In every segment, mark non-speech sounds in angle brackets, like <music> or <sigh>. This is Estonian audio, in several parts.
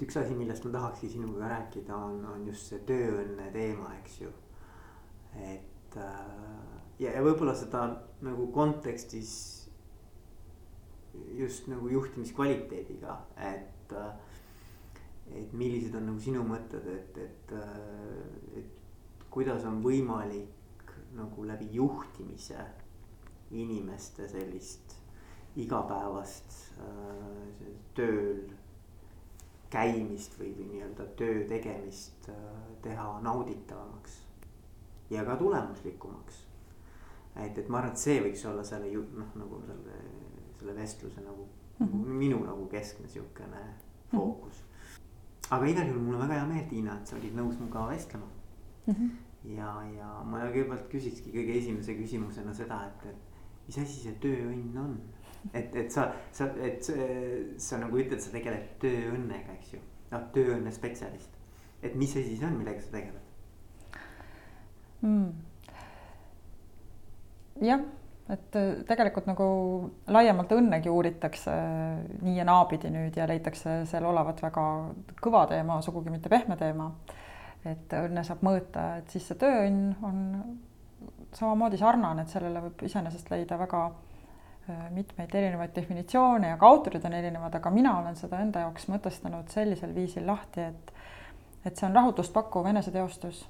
et üks asi, millest ma tahakski sinuga rääkida, on, on just see tööõnne teema, eks ju. et äh, ja, ja võib-olla seda nagu kontekstis just nagu juhtimiskvaliteediga, et, äh, et millised on nagu sinu mõtted, et, et, äh, et kuidas on võimalik nagu läbi juhtimise inimeste sellist igapäevast äh, tööl käimist või, või nii-öelda töö tegemist äh, teha nauditavamaks ja ka tulemuslikumaks. et, et ma arvan, et see võiks olla selle ju noh, nagu selle, selle vestluse nagu mm -hmm. minu nagu keskne sihukene fookus mm. -hmm. aga igal juhul mul on väga hea meel, Tiina, et sa olid nõus minuga vestlema mm. -hmm. ja, ja ma kõigepealt küsikski kõige esimese küsimusena seda, et, et mis asi see tööõnn on et, et sa, sa, et sa nagu ütled, sa tegeled tööõnnega, eks ju, noh, tööõnne spetsialist. et mis see on, millega sa tegeled mm.? jah, et äh, tegelikult nagu laiemalt õnnegi uuritakse äh, nii ja naapidi nüüd ja leitakse seal olevat väga kõva teema, sugugi mitte pehme teema. et õnne saab mõõta, et siis see tööõnn on samamoodi sarnane, et sellele võib iseenesest leida väga mitmeid erinevaid definitsioone ja ka autorid on erinevad, aga mina olen seda enda jaoks mõtestanud sellisel viisil lahti, et et see on rahutust pakkuv eneseteostus.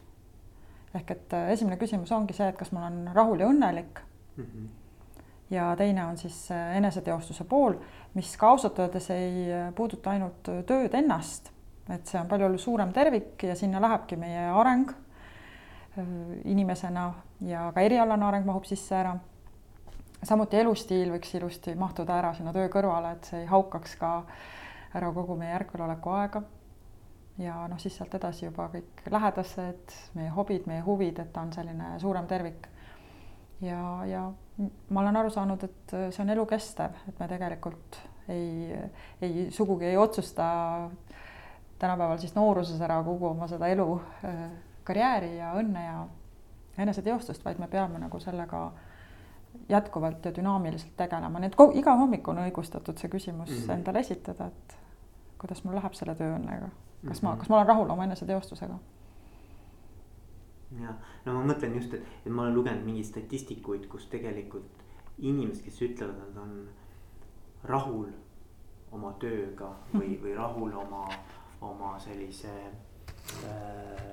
ehk et äh, esimene küsimus ongi see, et kas ma olen rahul ja õnnelik mm. -hmm. ja teine on siis äh, eneseteostuse pool, mis ka ausalt öeldes ei puuduta ainult tööd ennast, et see on palju suurem tervik ja sinna lähebki meie areng inimesena ja ka erialane areng mahub sisse ära samuti elustiil võiks ilusti mahtuda ära sinna töö kõrvale, et see ei haukaks ka ära kogu meie järkveloleku aega. ja noh, siis sealt edasi juba kõik lähedased, meie hobid, meie huvid, et ta on selline suurem tervik. ja, ja ma olen aru saanud, et see on elukestev, et me tegelikult ei, ei sugugi ei otsusta tänapäeval siis nooruses ära kogu oma seda elu, karjääri ja õnne ja eneseteostust, vaid me peame nagu sellega jätkuvalt ja dünaamiliselt tegelema, nii et iga hommik on õigustatud see küsimus mm -hmm. endale esitada, et kuidas mul läheb selle tööõnnega, kas mm -hmm. ma, mhm. kas ma olen rahul oma eneseteostusega? ja no ma mõtlen just, et, et ma olen lugenud mingeid statistikuid, kus tegelikult inimesed, kes ütlevad, nad on rahul oma tööga või, mhm. või rahul oma, oma sellise äh,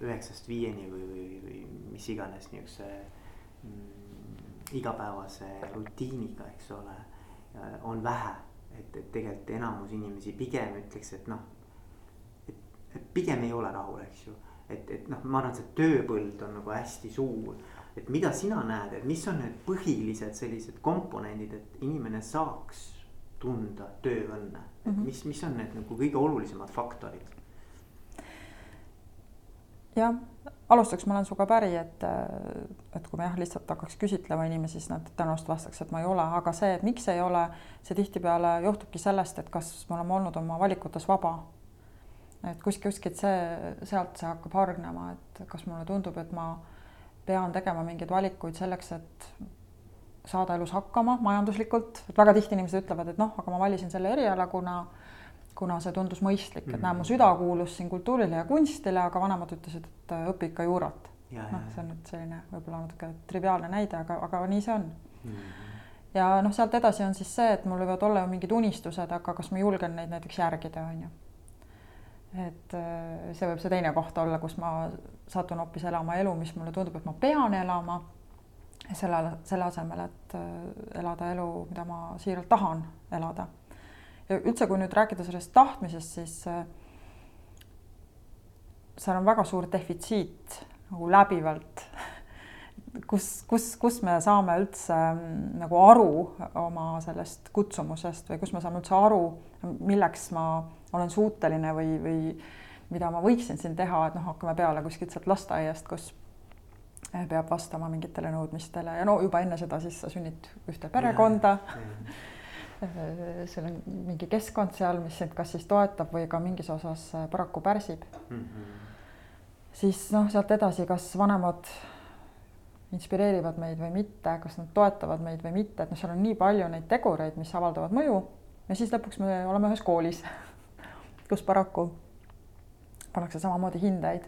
üheksast viieni või, või, või mis iganes niisuguse mm, igapäevase rutiiniga, eks ole, on vähe. et, et tegelikult enamus inimesi pigem ütleks, et noh, et, et pigem ei ole rahul, eks ju. et, et noh, ma arvan, et see tööpõld on nagu hästi suur. et mida sina näed, et mis on need põhilised sellised komponendid, et inimene saaks tunda tööõnne, et mhm. mis, mis on need nagu kõige olulisemad faktorid? Jah, alustuseks ma olen sinuga päri, et, et kui me jah, lihtsalt hakkaks küsitlema inimesi, siis nad tõenäoliselt vastaks, et ma ei ole, aga see, et miks ei ole, see tihtipeale johtubki sellest, et kas me oleme olnud oma valikutes vaba. et kuskil, kuskilt see, sealt see hakkab hargnema, et kas mulle tundub, et ma pean tegema mingeid valikuid selleks, et saada elus hakkama majanduslikult, et väga tihti inimesed ütlevad, et noh, aga ma valisin selle eriala, kuna kuna see tundus mõistlik, et näe, mu süda kuulus siin kultuurile ja kunstile, aga vanemad ütlesid, et äh, õpi ikka juurat. noh, see on nüüd selline võib-olla natuke triviaalne näide, aga, aga nii see on mm. -hmm. ja noh, sealt edasi on siis see, et mul võivad olla ju mingid unistused, aga kas ma julgen neid näiteks järgida, on ju. et äh, see võib see teine koht olla, kus ma satun hoopis elama elu, mis mulle tundub, et ma pean elama selle, selle asemel, et äh, elada elu, mida ma siiralt tahan elada ja üldse, kui nüüd rääkida sellest tahtmisest, siis äh, seal on väga suur defitsiit nagu läbivalt, kus, kus, kus me saame üldse mm, nagu aru oma sellest kutsumusest või kus me saame üldse aru, milleks ma olen suuteline või, või mida ma võiksin siin teha, et noh, hakkame peale kuskilt sealt lasteaiast, kus peab vastama mingitele nõudmistele. Ja no juba enne seda siis sa sünnid ühte perekonda. Äh, seal on mingi keskkond seal, mis sind kas siis toetab või ka mingis osas äh, paraku pärsib mm. -hmm. siis noh, sealt edasi, kas vanemad inspireerivad meid või mitte, kas nad toetavad meid või mitte, et noh, seal on nii palju neid tegureid, mis avaldavad mõju ja siis lõpuks me oleme ühes koolis <laughs> kus paraku pannakse samamoodi hindeid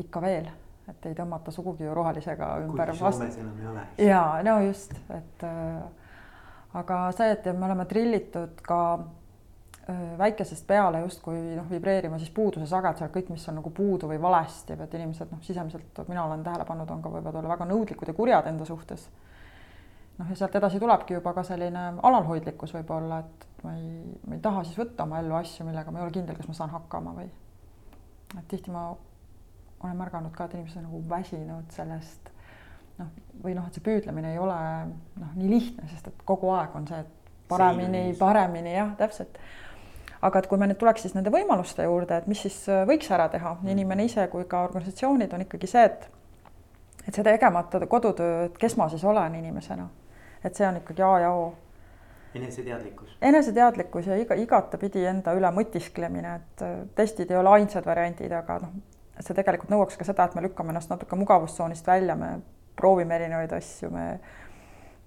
ikka veel, et ei tõmmata sugugi ju rohelisega ümber. kuigi Soomes enam ei ole. ja no just, et aga see, et me oleme trillitud ka väikesest peale justkui noh, vibreerima siis puuduse sagedusel kõik, mis on nagu puudu või valesti, et inimesed noh, sisemiselt mina olen tähele pannud, on ka võivad olla väga nõudlikud ja kurjad enda suhtes. noh, ja sealt edasi tulebki juba ka selline alalhoidlikkus võib-olla, et ma ei, ma ei taha siis võtta oma ellu asju, millega ma ei ole kindel, kas ma saan hakkama või. et tihti ma olen märganud ka, et inimesed on nagu väsinud sellest noh, või noh, et see püüdlemine ei ole noh, nii lihtne, sest et kogu aeg on see, et paremini, paremini jah, täpselt aga et kui me nüüd tuleks siis nende võimaluste juurde, et mis siis äh, võiks ära teha, nii inimene ise kui ka organisatsioonid, on ikkagi see, et et see tegemata kodutöö, et kes ma siis olen inimesena, et see on ikkagi A ja O. eneseteadlikkus. eneseteadlikkus ja iga, igatepidi enda üle mõtisklemine, et äh, testid ei ole ainsad variandid, aga noh, see tegelikult nõuaks ka seda, et me lükkame ennast natuke mugavustsoonist välja, me proovime erinevaid asju, me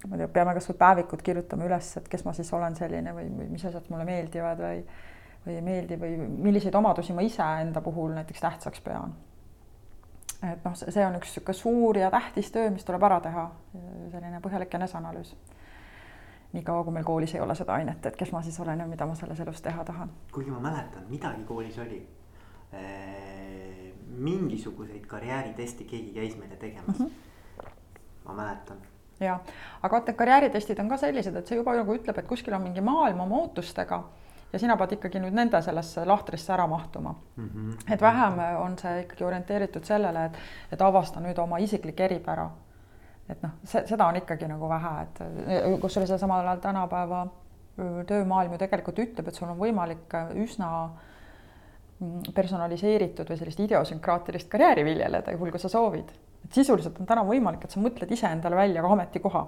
ma ei tea, peame kasvõi päevikud kirjutama üles, et kes ma siis olen selline või, või mis asjad mulle meeldivad või või ei meeldi või milliseid omadusi ma iseenda puhul näiteks tähtsaks pean. et noh, see on üks niisugune suur ja tähtis töö, mis tuleb ära teha, selline põhjalik eneseanalüüs. niikaua, kui meil koolis ei ole seda ainet, et kes ma siis olen ja mida ma selles elus teha tahan. kuigi ma mäletan, midagi koolis oli. mingisuguseid karjääritesti keegi käis meile tegemas mm. -hmm. Ma mäletan ja, aga vaata, karjääritestid on ka sellised, et see juba nagu ütleb, et kuskil on mingi maailm oma ootustega ja sina pead ikkagi nüüd nende sellesse lahtrisse ära mahtuma mm. -hmm. et vähem on see ikkagi orienteeritud sellele, et, et avasta nüüd oma isiklik eripära. et noh, see, seda on ikkagi nagu vähe, et kusjuures samal ajal tänapäeva töömaailm ju tegelikult ütleb, et sul on võimalik üsna mm, personaliseeritud või sellist idiosünkraatilist karjääri viljeleda, juhul kui sa soovid et sisuliselt on täna võimalik, et sa mõtled iseendale välja ka ametikoha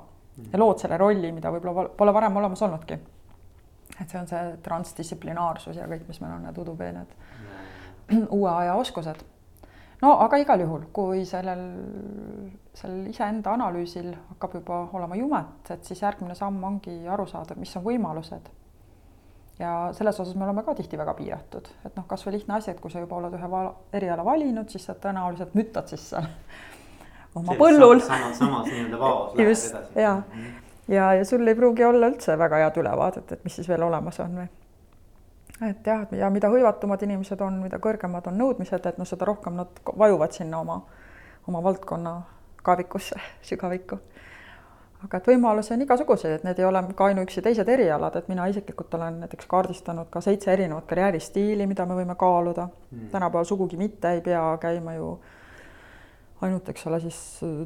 ja lood selle rolli, mida võib-olla pole varem olemas olnudki. et see on see transdistsiplinaarsus ja kõik, mis meil on need udupeened <clears throat> uue aja oskused. no aga igal juhul, kui sellel, sellel iseenda analüüsil hakkab juba olema jumet, et siis järgmine samm ongi aru saada, mis on võimalused. Ja selles osas me oleme ka tihti väga piiratud, et noh, kasvõi lihtne asi, et kui sa juba oled ühe eriala valinud, siis sa tõenäoliselt müttad siis <laughs> seal oma põllul. samas, samas nii-öelda vaos lähed edasi. ja mm, -hmm. ja, ja sul ei pruugi olla üldse väga head ülevaadet, et mis siis veel olemas on või. et jah, ja mida hõivatumad inimesed on, mida kõrgemad on nõudmised, et noh, seda rohkem nad vajuvad sinna oma, oma valdkonna kaevikusse, <laughs> sügavikku aga et võimalusi on igasuguseid, et need ei ole ka ainuüksi teised erialad, et mina isiklikult olen näiteks kaardistanud ka seitse erinevat karjääristiili, mida me võime kaaluda mm.. tänapäeval sugugi mitte ei pea käima ju äh, ainult, eks ole, siis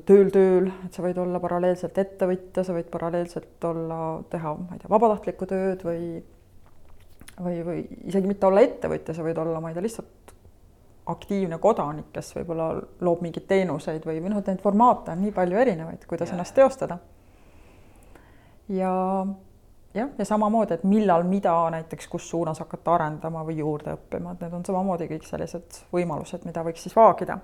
tööl tööl, et sa võid olla paralleelselt ettevõtja, sa võid paralleelselt olla, teha, ma ei tea, vabatahtlikku tööd või või, või isegi mitte olla ettevõtja, sa võid olla, ma ei tea, lihtsalt aktiivne kodanik, kes võib-olla loob mingeid teenuseid või, või noh, et neid formaate on nii palju erinevaid, kuidas yeah. ennast teostada. ja jah, ja samamoodi, et millal, mida näiteks, kus suunas hakata arendama või juurde õppima, et need on samamoodi kõik sellised võimalused, mida võiks siis vaagida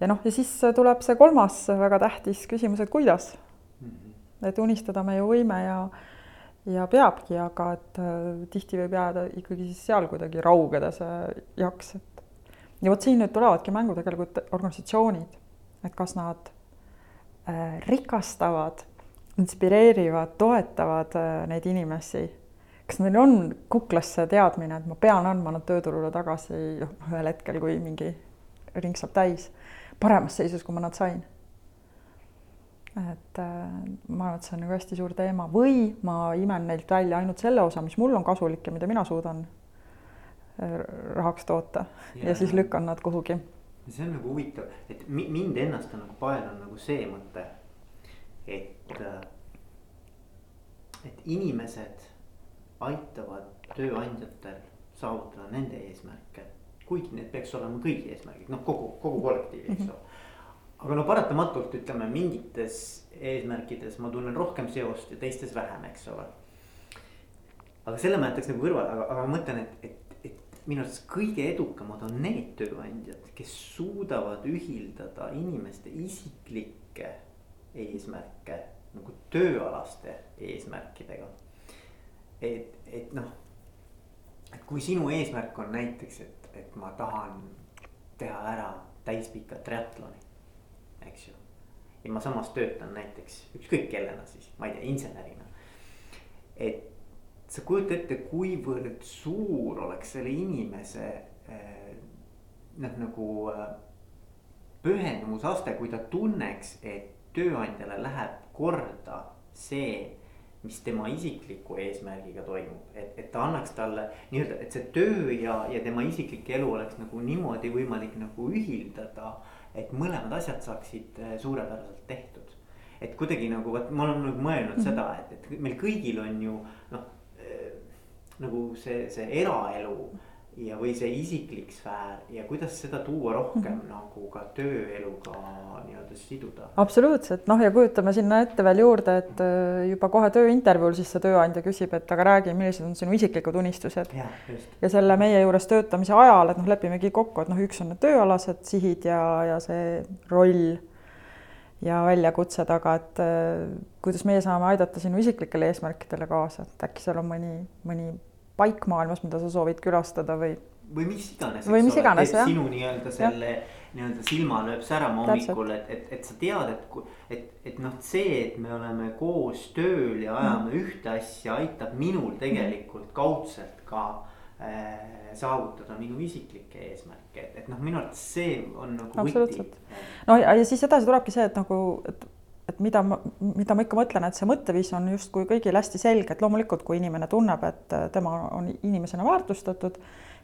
ja noh, ja siis tuleb see kolmas väga tähtis küsimus, et kuidas. -hmm. et unistada me ju võime ja, ja peabki, aga et äh, tihti võib jääda ikkagi siis seal kuidagi raugeda see jaks, et ja vot siin nüüd tulevadki mängu tegelikult organisatsioonid, et kas nad äh, rikastavad, inspireerivad, toetavad äh, neid inimesi kas neil on kuklas see teadmine, et ma pean andma nad tööturule tagasi noh, ühel hetkel, kui mingi ring saab täis paremas seisus, kui ma nad sain. et äh, ma arvan, et see on nagu hästi suur teema või ma imen neilt välja ainult selle osa, mis mul on kasulik ja mida mina suudan äh, rahaks toota ja, ja siis lükkan nad kuhugi. see on nagu huvitav, et mind ennast on nagu paelanud nagu see mõte, et, äh, et inimesed aitavad tööandjatel saavutada nende eesmärke kuigi need peaks olema kõigi eesmärgid, noh, kogu, kogu kollektiivi, eks mhm. ole. aga no paratamatult ütleme mingites eesmärkides ma tunnen rohkem seost ja teistes vähem, eks ole. aga selle ma jätaks nagu kõrvale, aga, aga ma mõtlen, et, et, et minu arust kõige edukamad on need tööandjad, kes suudavad ühildada inimeste isiklikke eesmärke nagu tööalaste eesmärkidega. et, et noh et kui sinu eesmärk on näiteks, et, et ma tahan teha ära täispika triatloni, eks ju. ja ma samas töötan näiteks ükskõik kellena siis, ma ei tea, insenerina. et sa kujuta ette, kuivõrd suur oleks selle inimese eh, noh, nagu eh, pühendumusaste, kui ta tunneks, et tööandjale läheb korda see mis tema isikliku eesmärgiga toimub, et, et ta annaks talle nii-öelda, et see töö ja, ja tema isiklik elu oleks nagu niimoodi võimalik nagu ühildada. et mõlemad asjad saaksid eh, suurepäraselt tehtud. et kuidagi nagu vot ma olen nagu mõelnud mm -hmm. seda, et, et meil kõigil on ju noh äh, nagu see, see eraelu ja, või see isiklik sfäär ja kuidas seda tuua rohkem mm -hmm. nagu ka tööeluga nii-öelda siduda. absoluutselt, noh ja kujutame sinna ette veel juurde, et äh, juba kohe tööintervjuul siis see tööandja küsib, et aga räägi, millised on sinu isiklikud unistused. ja selle meie juures töötamise ajal, et noh, lepimegi kokku, et noh, üks on need tööalased sihid ja, ja see roll ja väljakutsed, aga et äh, kuidas meie saame aidata sinu isiklikele eesmärkidele kaasa, et äkki seal on mõni, mõni paik maailmas, mida sa soovid külastada või. või mis iganes. või mis iganes jah. sinu nii-öelda selle nii-öelda silma lööb särama hommikul, et, et, et sa tead, et, et, et noh, see, et me oleme koos tööl ja ajame mm. ühte asja, aitab minul tegelikult kaudselt ka äh, saavutada minu isiklikke eesmärke, et, et noh, minu arvates see on nagu võti. no ja, ja siis edasi tulebki see, et nagu, et et mida ma, mida ma ikka mõtlen, et see mõtteviis on justkui kõigil hästi selge, et loomulikult, kui inimene tunneb, et tema on inimesena väärtustatud,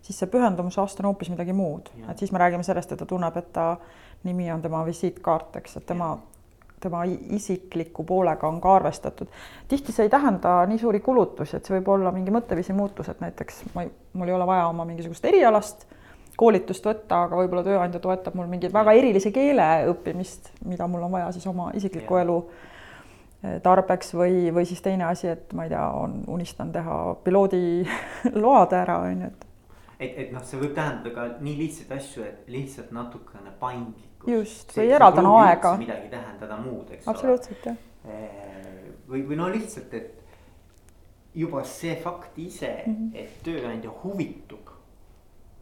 siis see pühendumusaasta on hoopis midagi muud, et siis me räägime sellest, et ta tunneb, et ta nimi on tema visiitkaart, eks, et tema, tema isikliku poolega on ka arvestatud. tihti see ei tähenda nii suuri kulutusi, et see võib olla mingi mõtteviisi muutus, et näiteks ma ei, mul ei ole vaja oma mingisugust erialast koolitust võtta, aga võib-olla tööandja toetab mul mingeid väga erilise keele õppimist, mida mul on vaja siis oma isikliku elu eh, tarbeks või, või siis teine asi, et ma ei tea, on, unistan teha piloodiload <laughs> ära, on ju, et. et, et noh, see võib tähendada ka nii lihtsaid asju, et lihtsalt natukene paindlikkus. just, või eraldan aega. midagi tähendada muud, eks ole. absoluutselt, jah. Eh, või, või no lihtsalt, et juba see fakt ise mm, -hmm. et tööandja huvitub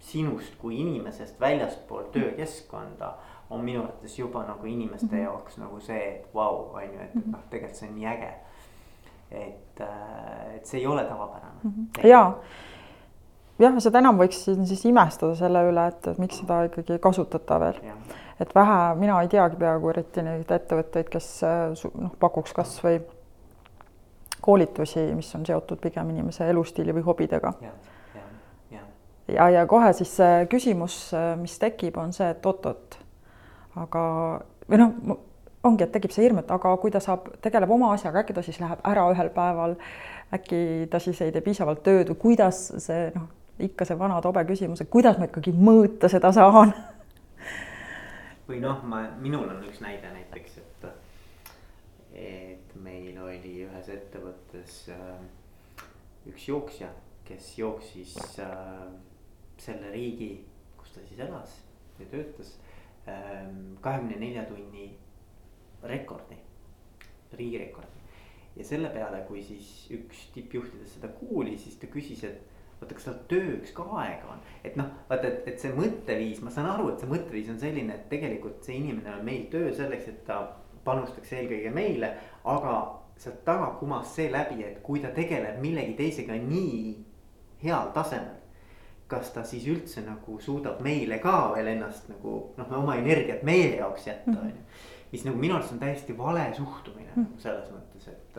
sinust kui inimesest väljaspool töökeskkonda on minu arvates juba nagu inimeste -hmm. jaoks nagu see, et vau, on ju, et noh, tegelikult see on nii äge. et, äh, et see ei ole tavapärane. -hmm. ja, jah, seda enam võiksin siis imestada selle üle, et, et miks seda ikkagi ei kasutata veel. et vähe, mina ei teagi peaaegu eriti neid ettevõtteid, kes äh, noh, pakuks kasvõi koolitusi, mis on seotud pigem inimese elustiili või hobidega ja, ja kohe siis see küsimus, mis tekib, on see, et oot-oot, aga või noh, ongi, et tekib see hirm, et aga kui ta saab, tegeleb oma asjaga, äkki ta siis läheb ära ühel päeval, äkki ta siis ei tee piisavalt tööd või kuidas see noh, ikka see vana tobe küsimus, et kuidas ma ikkagi mõõta seda saan? Või noh, ma, minul on üks näide näiteks, et, et meil oli ühes ettevõttes äh, üks jooksja, kes jooksis äh, selle riigi, kus ta siis elas ja töötas, ähm, kahekümne nelja tunni rekordi, riigirekordi. ja selle peale, kui siis üks tippjuhtidest seda kuulis, siis ta küsis, et vaata, kas tal tööks ka aega on, et noh, vaata, et, et see mõtteviis, ma saan aru, et see mõtteviis on selline, et tegelikult see inimene on meil töö selleks, et ta panustaks eelkõige meile, aga sealt taga kumas see läbi, et kui ta tegeleb millegi teisega nii heal tasemel kas ta siis üldse nagu suudab meile ka veel ennast nagu noh, oma energiat meie jaoks jätta, mhm. on ju. mis nagu minu arust on täiesti vale suhtumine mm -hmm. selles mõttes, et,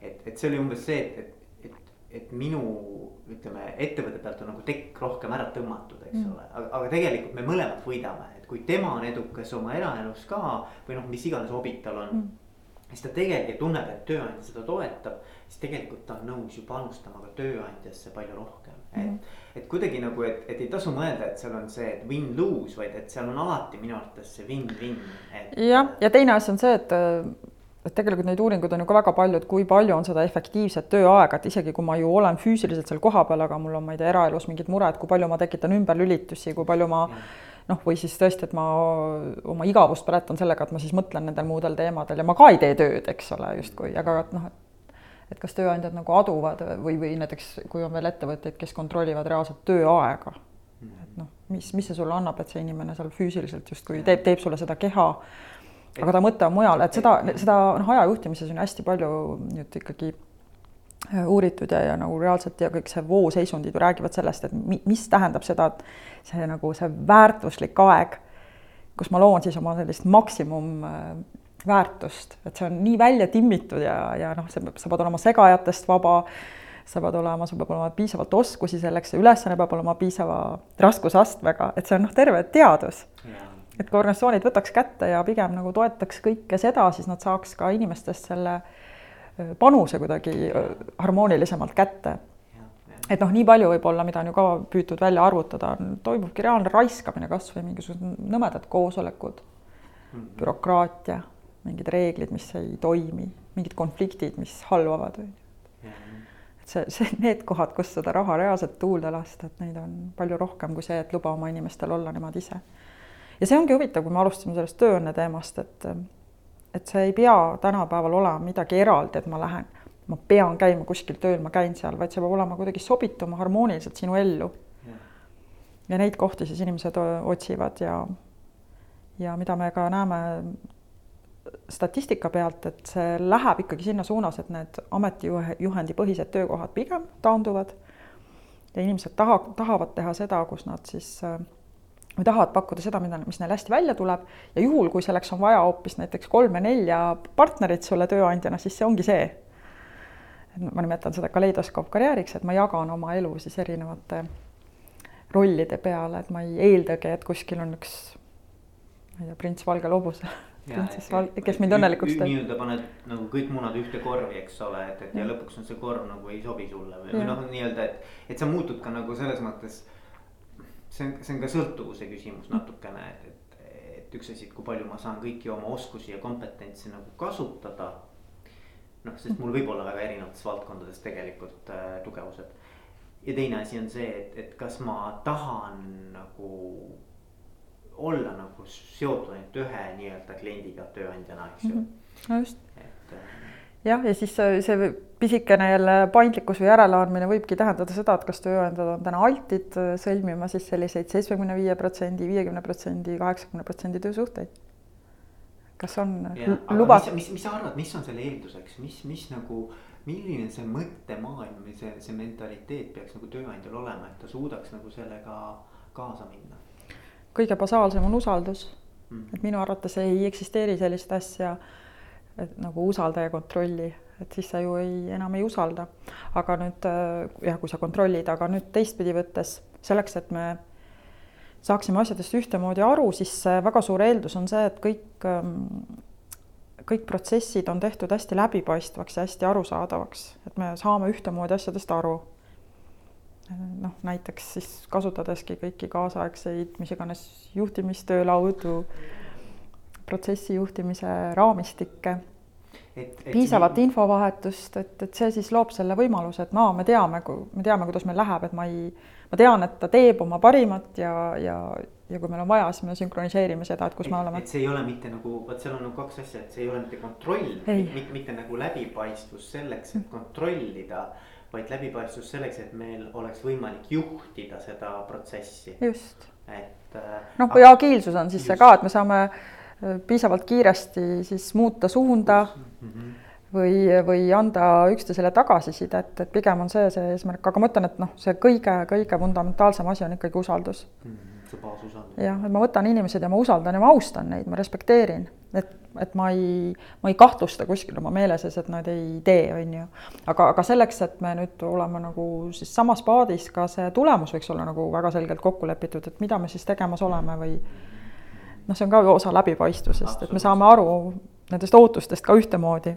et, et see oli umbes see, et, et, et, et minu ütleme, ettevõtte pealt on nagu tekk rohkem ära tõmmatud, eks mm -hmm. ole, aga, aga tegelikult me mõlemad võidame, et kui tema on edukas oma eraelus ka või noh, mis iganes hobid tal on mm. -hmm siis ta tegelikult tunneb, et tööandja seda toetab, siis tegelikult ta on nõus ju panustama ka tööandjasse palju rohkem. Et, et kuidagi nagu, et, et ei tasu mõelda, et seal on see win-lose, vaid et seal on alati minu arvates see win-win et.... jah, ja teine asi on see, et et tegelikult neid uuringuid on ju ka väga palju, et kui palju on seda efektiivset tööaega, et isegi kui ma ju olen füüsiliselt seal kohapeal, aga mul on, ma ei tea, eraelus mingid mured, kui palju ma tekitan ümberlülitusi, kui palju ma noh, või siis tõesti, et ma oma igavust põletan sellega, et ma siis mõtlen nendel muudel teemadel ja ma ka ei tee tööd, eks ole, justkui, aga noh, et kas tööandjad nagu aduvad või, või näiteks kui on veel ettevõtteid, kes kontrollivad reaalselt tööaega. et noh, mis, mis see sulle annab, et see inimene seal füüsiliselt justkui teeb, teeb sulle seda keha. aga ta mõte on mujal, et seda, seda noh, ajajuhtimises on hästi palju nüüd ikkagi äh, uuritud ja, ja nagu reaalselt ja kõik see vooseisundid ju räägivad sellest, et mi, mis tähendab seda, et see nagu see väärtuslik aeg, kus ma loon siis oma sellist maksimum äh, väärtust, et see on nii välja timmitud ja, ja noh, see, sa pead olema segajatest vaba, sa pead olema, sul peab olema piisavalt oskusi selleks, see ülesanne peab olema piisava raskusastmega, et see on noh, terve teadus. et kui organisatsioonid võtaks kätte ja pigem nagu toetaks kõike seda, siis nad saaks ka inimestest selle panuse kuidagi harmoonilisemalt kätte et noh, nii palju võib-olla, mida on ju ka püütud välja arvutada, toimubki reaalne raiskamine, kasvõi mingisugused nõmedad koosolekud mm, -hmm. bürokraatia mingid reeglid, mis ei toimi, mingid konfliktid, mis halvavad, on ju. et see, see, need kohad, kus seda raha reaalselt tuulde lasta, et neid on palju rohkem kui see, et luba oma inimestel olla nemad ise. ja see ongi huvitav, kui me alustasime sellest tööõnne teemast, et et see ei pea tänapäeval olema midagi eraldi, et ma lähen, ma pean käima kuskil tööl, ma käin seal, vaid see peab olema kuidagi sobituma harmooniliselt sinu ellu. ja neid kohti siis inimesed otsivad ja ja mida me ka näeme statistika pealt, et see läheb ikkagi sinna suunas, et need ametijuhendi põhised töökohad pigem taanduvad ja inimesed taha, tahavad teha seda, kus nad siis või tahavad pakkuda seda, mida, mis neil hästi välja tuleb ja juhul, kui selleks on vaja hoopis näiteks kolme-nelja partnerit sulle tööandjana, siis see ongi see. ma nimetan seda kaleidoskoop karjääriks, et ma jagan oma elu siis erinevate rollide peale, et ma ei eeldagi, et kuskil on üks ma ei tea, prints valgel hobusel printsess Val-, kes mind õnnelikuks teeb. nii-öelda paned nagu kõik munad ühte korvi, eks ole, et, et ja lõpuks on see korv nagu ei sobi sulle või, või noh, nii-öelda, et, et sa muutud ka nagu selles mõttes. see on, see on ka sõltuvuse küsimus natukene, et, et, et üks asi, et kui palju ma saan kõiki oma oskusi ja kompetentsi nagu kasutada. noh, sest mul võib olla väga erinevates valdkondades tegelikult äh, tugevused. ja teine asi on see, et, et kas ma tahan nagu olla nagu seotud ainult ühe nii-öelda kliendiga tööandjana, eks ju mm. -hmm. no just. et äh, jah, ja siis see pisikene jälle paindlikkus või järeleandmine võibki tähendada seda, et kas tööandjad on täna altid äh, sõlmima siis selliseid seitsmekümne viie protsendi, viiekümne protsendi, kaheksakümne protsendi töösuhteid. kas on lubatud? mis, mis, mis sa arvad, mis on selle eelduseks, mis, mis nagu, milline see mõttemaailm või see, see mentaliteet peaks nagu tööandjal olema, et ta suudaks nagu sellega kaasa minna? Kõige basaalsem on usaldus. Mm.. et minu arvates ei eksisteeri sellist asja, et nagu usalda ja kontrolli, et siis sa ju ei, enam ei usalda. aga nüüd äh, jah, kui sa kontrollid, aga nüüd teistpidi võttes selleks, et me saaksime asjadest ühtemoodi aru, siis väga suur eeldus on see, et kõik, ähm, kõik protsessid on tehtud hästi läbipaistvaks ja hästi arusaadavaks, et me saame ühtemoodi asjadest aru noh, näiteks siis kasutadaski kõiki kaasaegseid, mis iganes juhtimistöölaudu, protsessi juhtimise raamistikke, piisavat nii... infovahetust, et, et see siis loob selle võimaluse, et no me teame, me teame, kuidas meil läheb, et ma ei, ma tean, et ta teeb oma parimat ja, ja, ja kui meil on vaja, siis me sünkroniseerime seda, et kus et, me oleme. et see ei ole mitte nagu, vot seal on nagu kaks asja, et see ei ole mitte kontroll, mitte, mitte nagu läbipaistvus selleks, et kontrollida vaid läbipaistvus selleks, et meil oleks võimalik juhtida seda protsessi. just. et. Äh, noh, või agiilsus on siis just. see ka, et me saame äh, piisavalt kiiresti siis muuta suunda mm. -hmm või, või anda üksteisele tagasisidet, et pigem on see see eesmärk, aga ma ütlen, et noh, see kõige-kõige fundamentaalsem asi on ikkagi usaldus mm. -hmm, see baasusaldus. jah, et ma võtan inimesed ja ma usaldan ja ma austan neid, ma respekteerin, et et ma ei, ma ei kahtlusta kuskil oma meele sees, et nad ei tee, on ju. aga, aga selleks, et me nüüd oleme nagu siis samas paadis, ka see tulemus võiks olla nagu väga selgelt kokku lepitud, et mida me siis tegemas oleme või noh, see on ka osa läbipaistvusest, et me saame aru nendest ootustest ka ühtemoodi.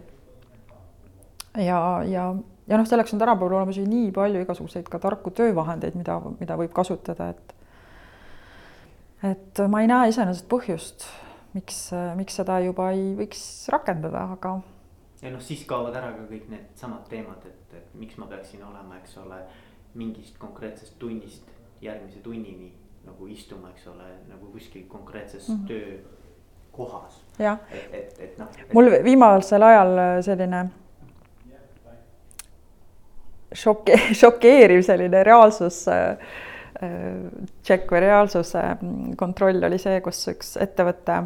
ja, ja, ja noh, selleks on tänapäeval olemas ju nii palju igasuguseid ka tarku töövahendeid, mida, mida võib kasutada, et et ma ei näe iseenesest põhjust miks, miks seda juba ei võiks rakendada, aga. ja noh, siis kaovad ära ka kõik needsamad teemad, et, et miks ma peaksin olema, eks ole, mingist konkreetsest tunnist järgmise tunnini nagu istuma, eks ole, nagu kuskil konkreetses mm -hmm. töökohas. jah, et, et, et noh et.... mul viimasel ajal selline šoke-, <laughs> šokeeriv selline reaalsus tšekk või reaalsuse kontroll oli see, kus üks ettevõte,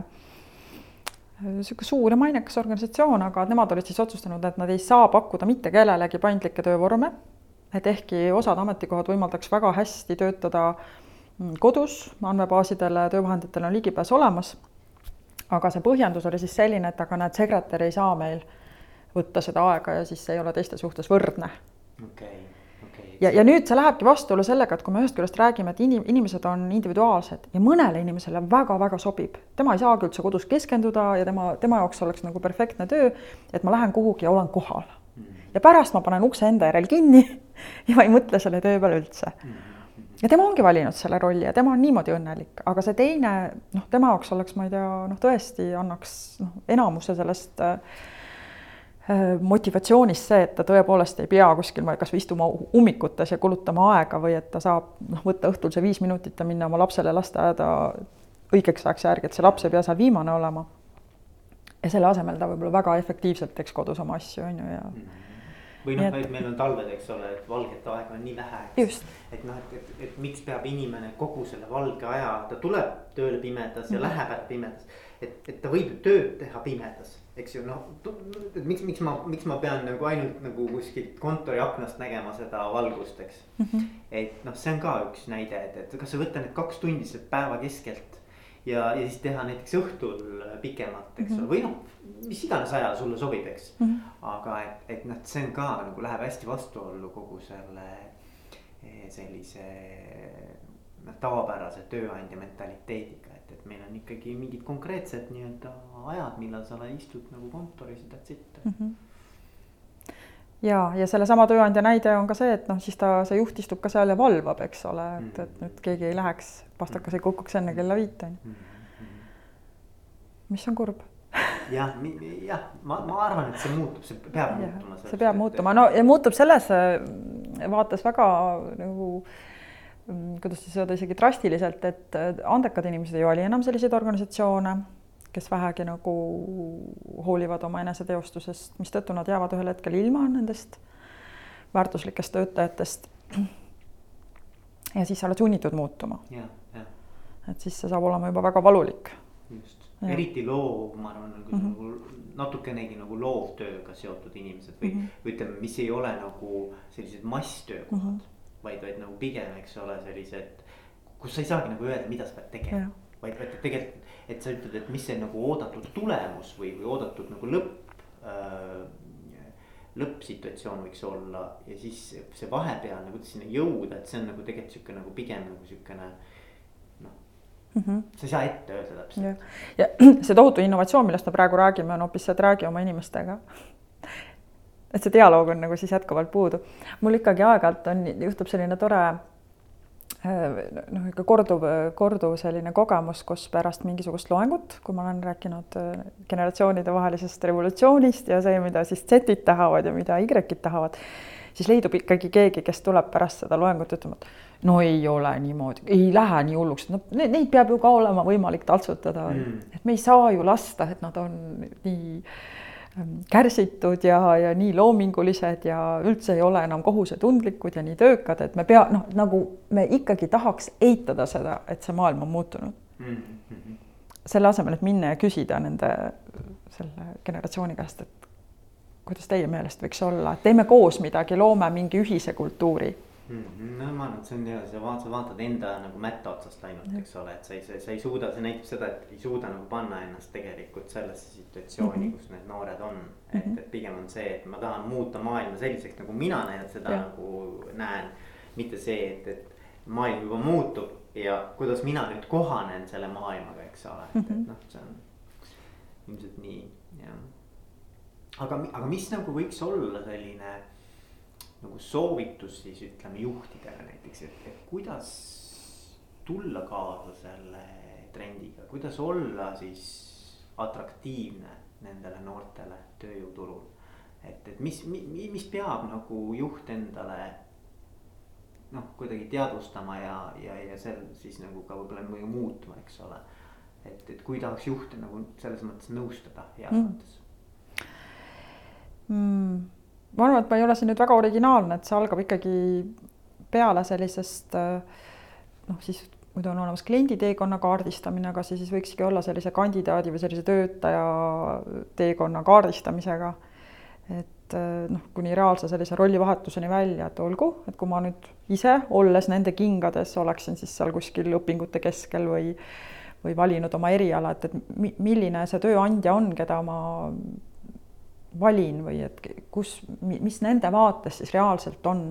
niisugune suur ja mainekas organisatsioon, aga nemad olid siis otsustanud, et nad ei saa pakkuda mitte kellelegi paindlikke töövorme, et ehkki osad ametikohad võimaldaks väga hästi töötada mm, kodus, andmebaasidele, töövahenditele on ligipääs olemas, aga see põhjendus oli siis selline, et aga näed, sekretär ei saa meil võtta seda aega ja siis ei ole teiste suhtes võrdne. okei okay ja, ja nüüd see lähebki vastuollu sellega, et kui me ühest küljest räägime, et inim-, inimesed on individuaalsed ja mõnele inimesele väga-väga sobib, tema ei saagi üldse kodus keskenduda ja tema, tema jaoks oleks nagu perfektne töö, et ma lähen kuhugi ja olen kohal. Mm. ja pärast ma panen ukse enda järel kinni <laughs> ja ma ei mõtle selle töö peale üldse. Mm. ja tema ongi valinud selle rolli ja tema on niimoodi õnnelik, aga see teine, noh, tema jaoks oleks, ma ei tea, noh, tõesti annaks noh, enamuse sellest Äh, motivatsioonist see, et ta tõepoolest ei pea kuskil kasvõi istuma ummikutes ja kulutama aega või et ta saab noh, võtta õhtul see viis minutit ja minna oma lapsele lasteaeda õigeks ajaks järgi, et see laps ei pea seal viimane olema. ja selle asemel ta võib-olla väga efektiivselt teeks kodus oma asju, on ju, ja mm. -hmm või noh, et meil on talved, eks ole, et valget aega on nii vähe. et noh, et, et, et miks peab inimene kogu selle valge aja, ta tuleb tööle pimedas ja mm -hmm. läheb pimedas. et, et ta võib ju tööd teha pimedas eks ju noh, miks, miks ma, miks ma pean nagu ainult nagu kuskilt kontori aknast nägema seda valgust, eks mm. -hmm. et noh, see on ka üks näide, et, et kas sa võta need kaks tundi sealt päeva keskelt. Ja, ja siis teha näiteks õhtul pikemalt, eks ole mm -hmm., või noh, mis iganes ajal sulle sobib, eks mm. -hmm. aga et, et noh, see on ka nagu läheb hästi vastuollu kogu selle eh, sellise noh, tavapärase tööandja mentaliteediga et, et meil on ikkagi mingid konkreetsed nii-öelda ajad, millal sa istud nagu kontoris ja that's it mm. -hmm ja, ja sellesama tööandja näide on ka see, et noh, siis ta, see juht istub ka seal ja valvab, eks ole, et, et nüüd keegi ei läheks, pastakas ei kukuks enne kella viite on ju. mis on kurb jah, jah, ma, ma arvan, et see muutub, see peab ja, muutuma. see peab muutuma, no ja muutub selles vaates väga nagu äh, Mm, kuidas siis öelda, isegi drastiliselt, et andekad inimesed ei vali enam selliseid organisatsioone, kes vähegi nagu hoolivad oma eneseteostusest, mistõttu nad jäävad ühel hetkel ilma nendest väärtuslikest töötajatest. ja siis sa oled sunnitud muutuma. et siis see saab olema juba väga valulik. just, eriti loov, ma arvan, nagu mm -hmm. nagu natukenegi nagu loovtööga seotud inimesed või mm, -hmm. ütleme, mis ei ole nagu sellised masstöökohad mm. -hmm vaid, vaid nagu pigem, eks ole, sellised, kus sa ei saagi nagu öelda, mida sa pead tegema. Vaid, vaid tegelikult, et sa ütled, et mis see nagu oodatud tulemus või, või oodatud nagu lõpp äh,. lõppsituatsioon võiks olla ja siis see vahepealne, kuidas sinna jõuda, et see on nagu tegelikult sihuke nagu pigem nagu siukene mm -hmm. sa ei saa ette öelda täpselt. ja <clears throat> see tohutu innovatsioon, millest me praegu räägime, on hoopis see, et räägi oma inimestega et see dialoog on nagu siis jätkuvalt puudu. mul ikkagi aeg-ajalt on, juhtub selline tore noh, ikka korduv, korduv selline kogemus, kus pärast mingisugust loengut, kui ma olen rääkinud äh, generatsioonide vahelisest revolutsioonist ja see, mida siis Z-id tahavad ja mida Y-id tahavad, siis leidub ikkagi keegi, kes tuleb pärast seda loengut ütlema, et no ei ole niimoodi, ei lähe nii hulluks, no neid peab ju ka olema võimalik taltsutada mm., et me ei saa ju lasta, et nad on nii kärsitud ja, ja nii loomingulised ja üldse ei ole enam kohusetundlikud ja nii töökad, et me pea, noh, nagu me ikkagi tahaks eitada seda, et see maailm on muutunud mm. -hmm. selle asemel, et minna ja küsida nende, selle generatsiooni käest, et kuidas teie meelest võiks olla, et teeme koos midagi, loome mingi ühise kultuuri. No ma arvan, et see on jah, sa vaatad, sa vaatad enda nagu mätta otsast ainult, eks ole, et sa ei, sa, sa ei suuda, see näitab seda, et ei suuda nagu panna ennast tegelikult sellesse situatsiooni mm, -hmm. kus need noored on. et, mm-hmm. et pigem on see, et ma tahan muuta maailma selliseks, nagu mina näen seda ja. nagu näen. mitte see, et, et maailm juba muutub ja kuidas mina nüüd kohanen selle maailmaga, eks ole, et mm, -hmm. et noh, see on ilmselt nii, jah. aga, aga mis nagu võiks olla selline nagu soovitus siis ütleme juhtidele näiteks, et, et kuidas tulla kaasa selle trendiga, kuidas olla siis atraktiivne nendele noortele tööjõuturul. et, et mis, mis, mis peab nagu juht endale noh, kuidagi teadvustama ja, ja, ja sel siis nagu ka võib-olla muutma, eks ole. et, et kui tahaks juhte nagu selles mõttes nõustada heas mm. mõttes mm ma arvan, et ma ei ole siin nüüd väga originaalne, et see algab ikkagi peale sellisest noh, siis muidu on olemas kliendi teekonna kaardistamine, aga see siis võikski olla sellise kandidaadi või sellise töötaja teekonna kaardistamisega. et noh, kuni reaalse sellise rollivahetuseni välja, et olgu, et kui ma nüüd ise, olles nende kingades, oleksin siis seal kuskil õpingute keskel või või valinud oma eriala, et, et milline see tööandja on, keda ma valin või et kus, mis nende vaates siis reaalselt on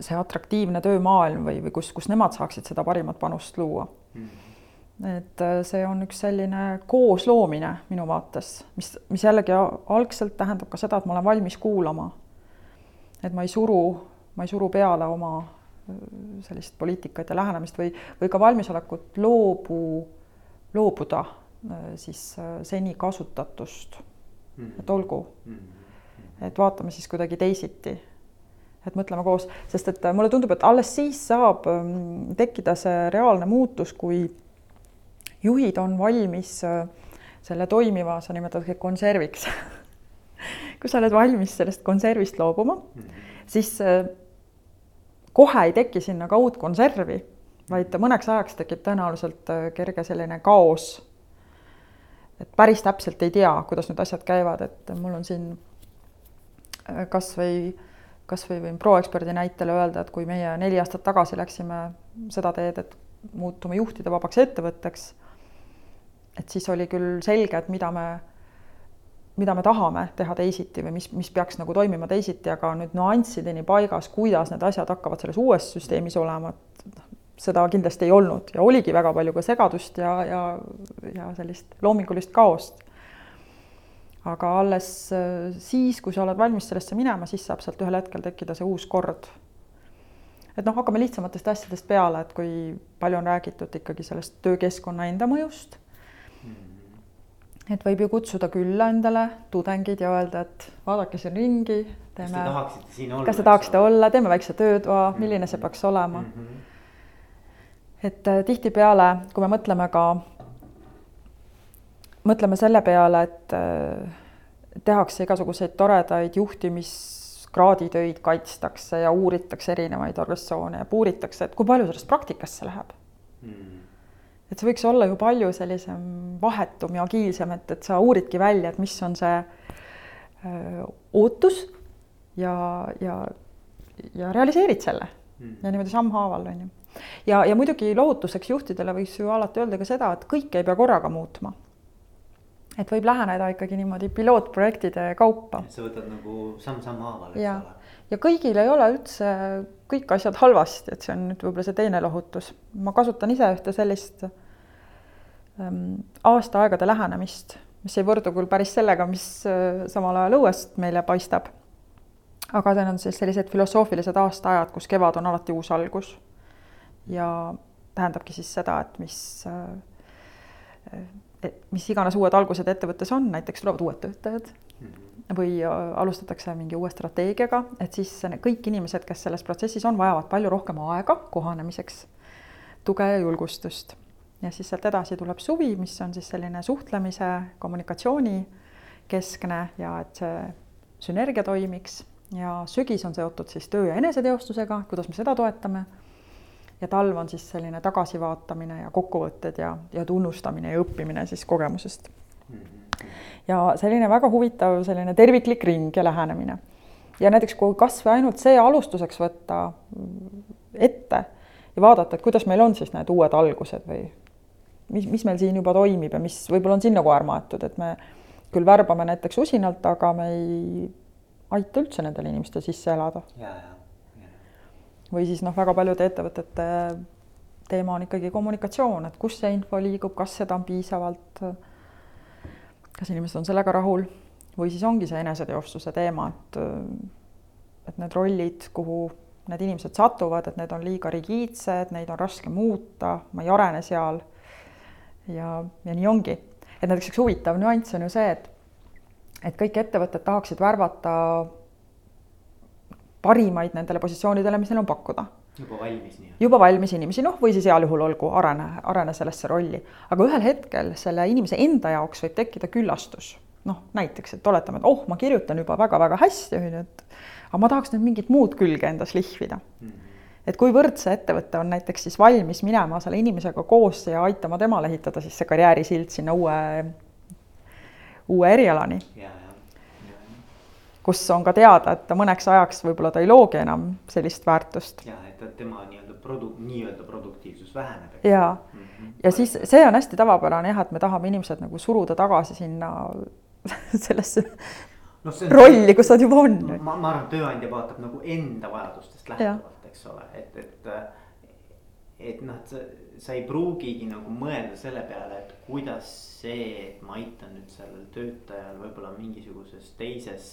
see atraktiivne töömaailm või, või kus, kus nemad saaksid seda parimat panust luua mm. -hmm. et äh, see on üks selline koosloomine minu vaates, mis, mis jällegi algselt tähendab ka seda, et ma olen valmis kuulama. et ma ei suru, ma ei suru peale oma äh, sellist poliitikat ja lähenemist või, või ka valmisolekut loobu, loobuda äh, siis seni kasutatust. Et olgu -hmm. et vaatame siis kuidagi teisiti et mõtleme koos, sest et mulle tundub, et alles siis saab ähm, tekkida see reaalne muutus, kui juhid on valmis äh, selle toimiva, sa nimetad konserviks <laughs> kui sa oled valmis sellest konservist loobuma mm, -hmm. siis äh, kohe ei teki sinna ka uut konservi, vaid mõneks ajaks tekib tõenäoliselt äh, kerge selline kaos. Et päris täpselt ei tea, kuidas need asjad käivad, et mul on siin kasvõi kas või võin proeksperdi näitele öelda, et kui meie neli aastat tagasi läksime seda teed, et muutume juhtide vabaks ettevõtteks, et siis oli küll selge, et mida me, mida me tahame teha teisiti või mis, mis peaks nagu toimima teisiti, aga nüüd nüanssideni paigas, kuidas need asjad hakkavad selles uues süsteemis olema, et noh, seda kindlasti ei olnud ja oligi väga palju ka segadust ja, ja, ja sellist loomingulist kaost aga alles äh, siis, kui sa oled valmis sellesse minema, siis saab sealt ühel hetkel tekkida see uus kord. et noh, hakkame lihtsamatest asjadest peale, et kui palju on räägitud ikkagi sellest töökeskkonna enda mõjust. et võib ju kutsuda külla endale tudengid ja öelda, et vaadake siin ringi, teeme. kas te tahaksite olla, teeme väikse töötoa, mhm. milline see peaks olema mm. -hmm. Et äh, tihtipeale, kui me mõtleme ka mõtleme selle peale, et äh, tehakse igasuguseid toredaid juhtimiskraaditöid, kaitstakse ja uuritakse erinevaid organisatsioone ja puuritakse, et kui palju sellest praktikasse läheb mm.. et see võiks olla ju palju sellisem vahetum ja agiilsem, et, et sa uuridki välja, et mis on see öö, äh, ootus ja, ja, ja realiseerid selle mm. ja niimoodi sammhaaval on ju. Ja, ja muidugi lohutuseks juhtidele võiks ju alati öelda ka seda, et kõike ei pea korraga muutma et võib läheneda ikkagi niimoodi pilootprojektide kaupa. sa võtad nagu samm-samm haaval, eks ole. ja kõigil ei ole üldse kõik asjad halvasti, et see on nüüd võib-olla see teine lohutus. ma kasutan ise ühte sellist ähm, aastaaegade lähenemist, mis ei võrdu küll päris sellega, mis äh, samal ajal õuest meile paistab. aga need on siis sellised filosoofilised aastaajad, kus kevad on alati uus algus. Ja tähendabki siis seda, et mis äh, mis iganes uued algused ettevõttes on, näiteks tulevad uued töötajad mhm. või äh, alustatakse mingi uue strateegiaga, et siis kõik inimesed, kes selles protsessis on, vajavad palju rohkem aega kohanemiseks, tuge ja julgustust. ja siis sealt edasi tuleb suvi, mis on siis selline suhtlemise, kommunikatsiooni keskne ja et see sünergia toimiks ja sügis on seotud siis töö ja eneseteostusega, kuidas me seda toetame ja talv on siis selline tagasivaatamine ja kokkuvõtted ja, ja tunnustamine ja õppimine siis kogemusest. ja selline väga huvitav selline terviklik ring ja lähenemine. ja näiteks kui kas või ainult see alustuseks võtta ette ja vaadata, et kuidas meil on siis need uued algused või mis, mis meil siin juba toimib ja mis võib-olla on sinna koer maetud, et me küll värbame näiteks usinalt, aga me ei aita üldse nendel inimestel sisse elada. ja, ja või siis noh, väga paljude ettevõtete teema on ikkagi kommunikatsioon, et kus see info liigub, kas seda on piisavalt, kas inimesed on sellega rahul või siis ongi see eneseteostuse teema, et et need rollid, kuhu need inimesed satuvad, et need on liiga rigiidsed, neid on raske muuta, ma ei arene seal. ja, ja nii ongi. et näiteks üks huvitav nüanss on ju see, et et kõik ettevõtted tahaksid värvata parimaid nendele positsioonidele, mis neil on pakkuda. juba valmis nii? juba valmis inimesi, noh, või siis heal juhul olgu, arene, arene sellesse rolli. aga ühel hetkel selle inimese enda jaoks võib tekkida küllastus. noh, näiteks, et oletame, et oh, ma kirjutan juba väga-väga hästi, on ju, et aga ma tahaks nüüd mingit muud külge endas lihvida mm. -hmm et kuivõrd see ettevõte on näiteks siis valmis minema selle inimesega koos ja aitama temal ehitada siis see karjäärisild sinna uue, uue erialani. Kus on ka teada, et ta mõneks ajaks võib-olla ta ei loogi enam sellist väärtust. ja, et tema nii-öelda produ-, nii-öelda produktiivsus väheneb. ja mm, -hmm. ja siis see on hästi tavapärane jah, et me tahame inimesed nagu suruda tagasi sinna <laughs> sellesse no, rolli, kus nad juba on. ma, ma arvan, tööandja vaatab nagu enda vajadustest lähtuvalt eks ole, et, et. et noh, et sa, sa ei pruugigi nagu mõelda selle peale, et kuidas see, et ma aitan nüüd sellel töötajal võib-olla mingisuguses teises,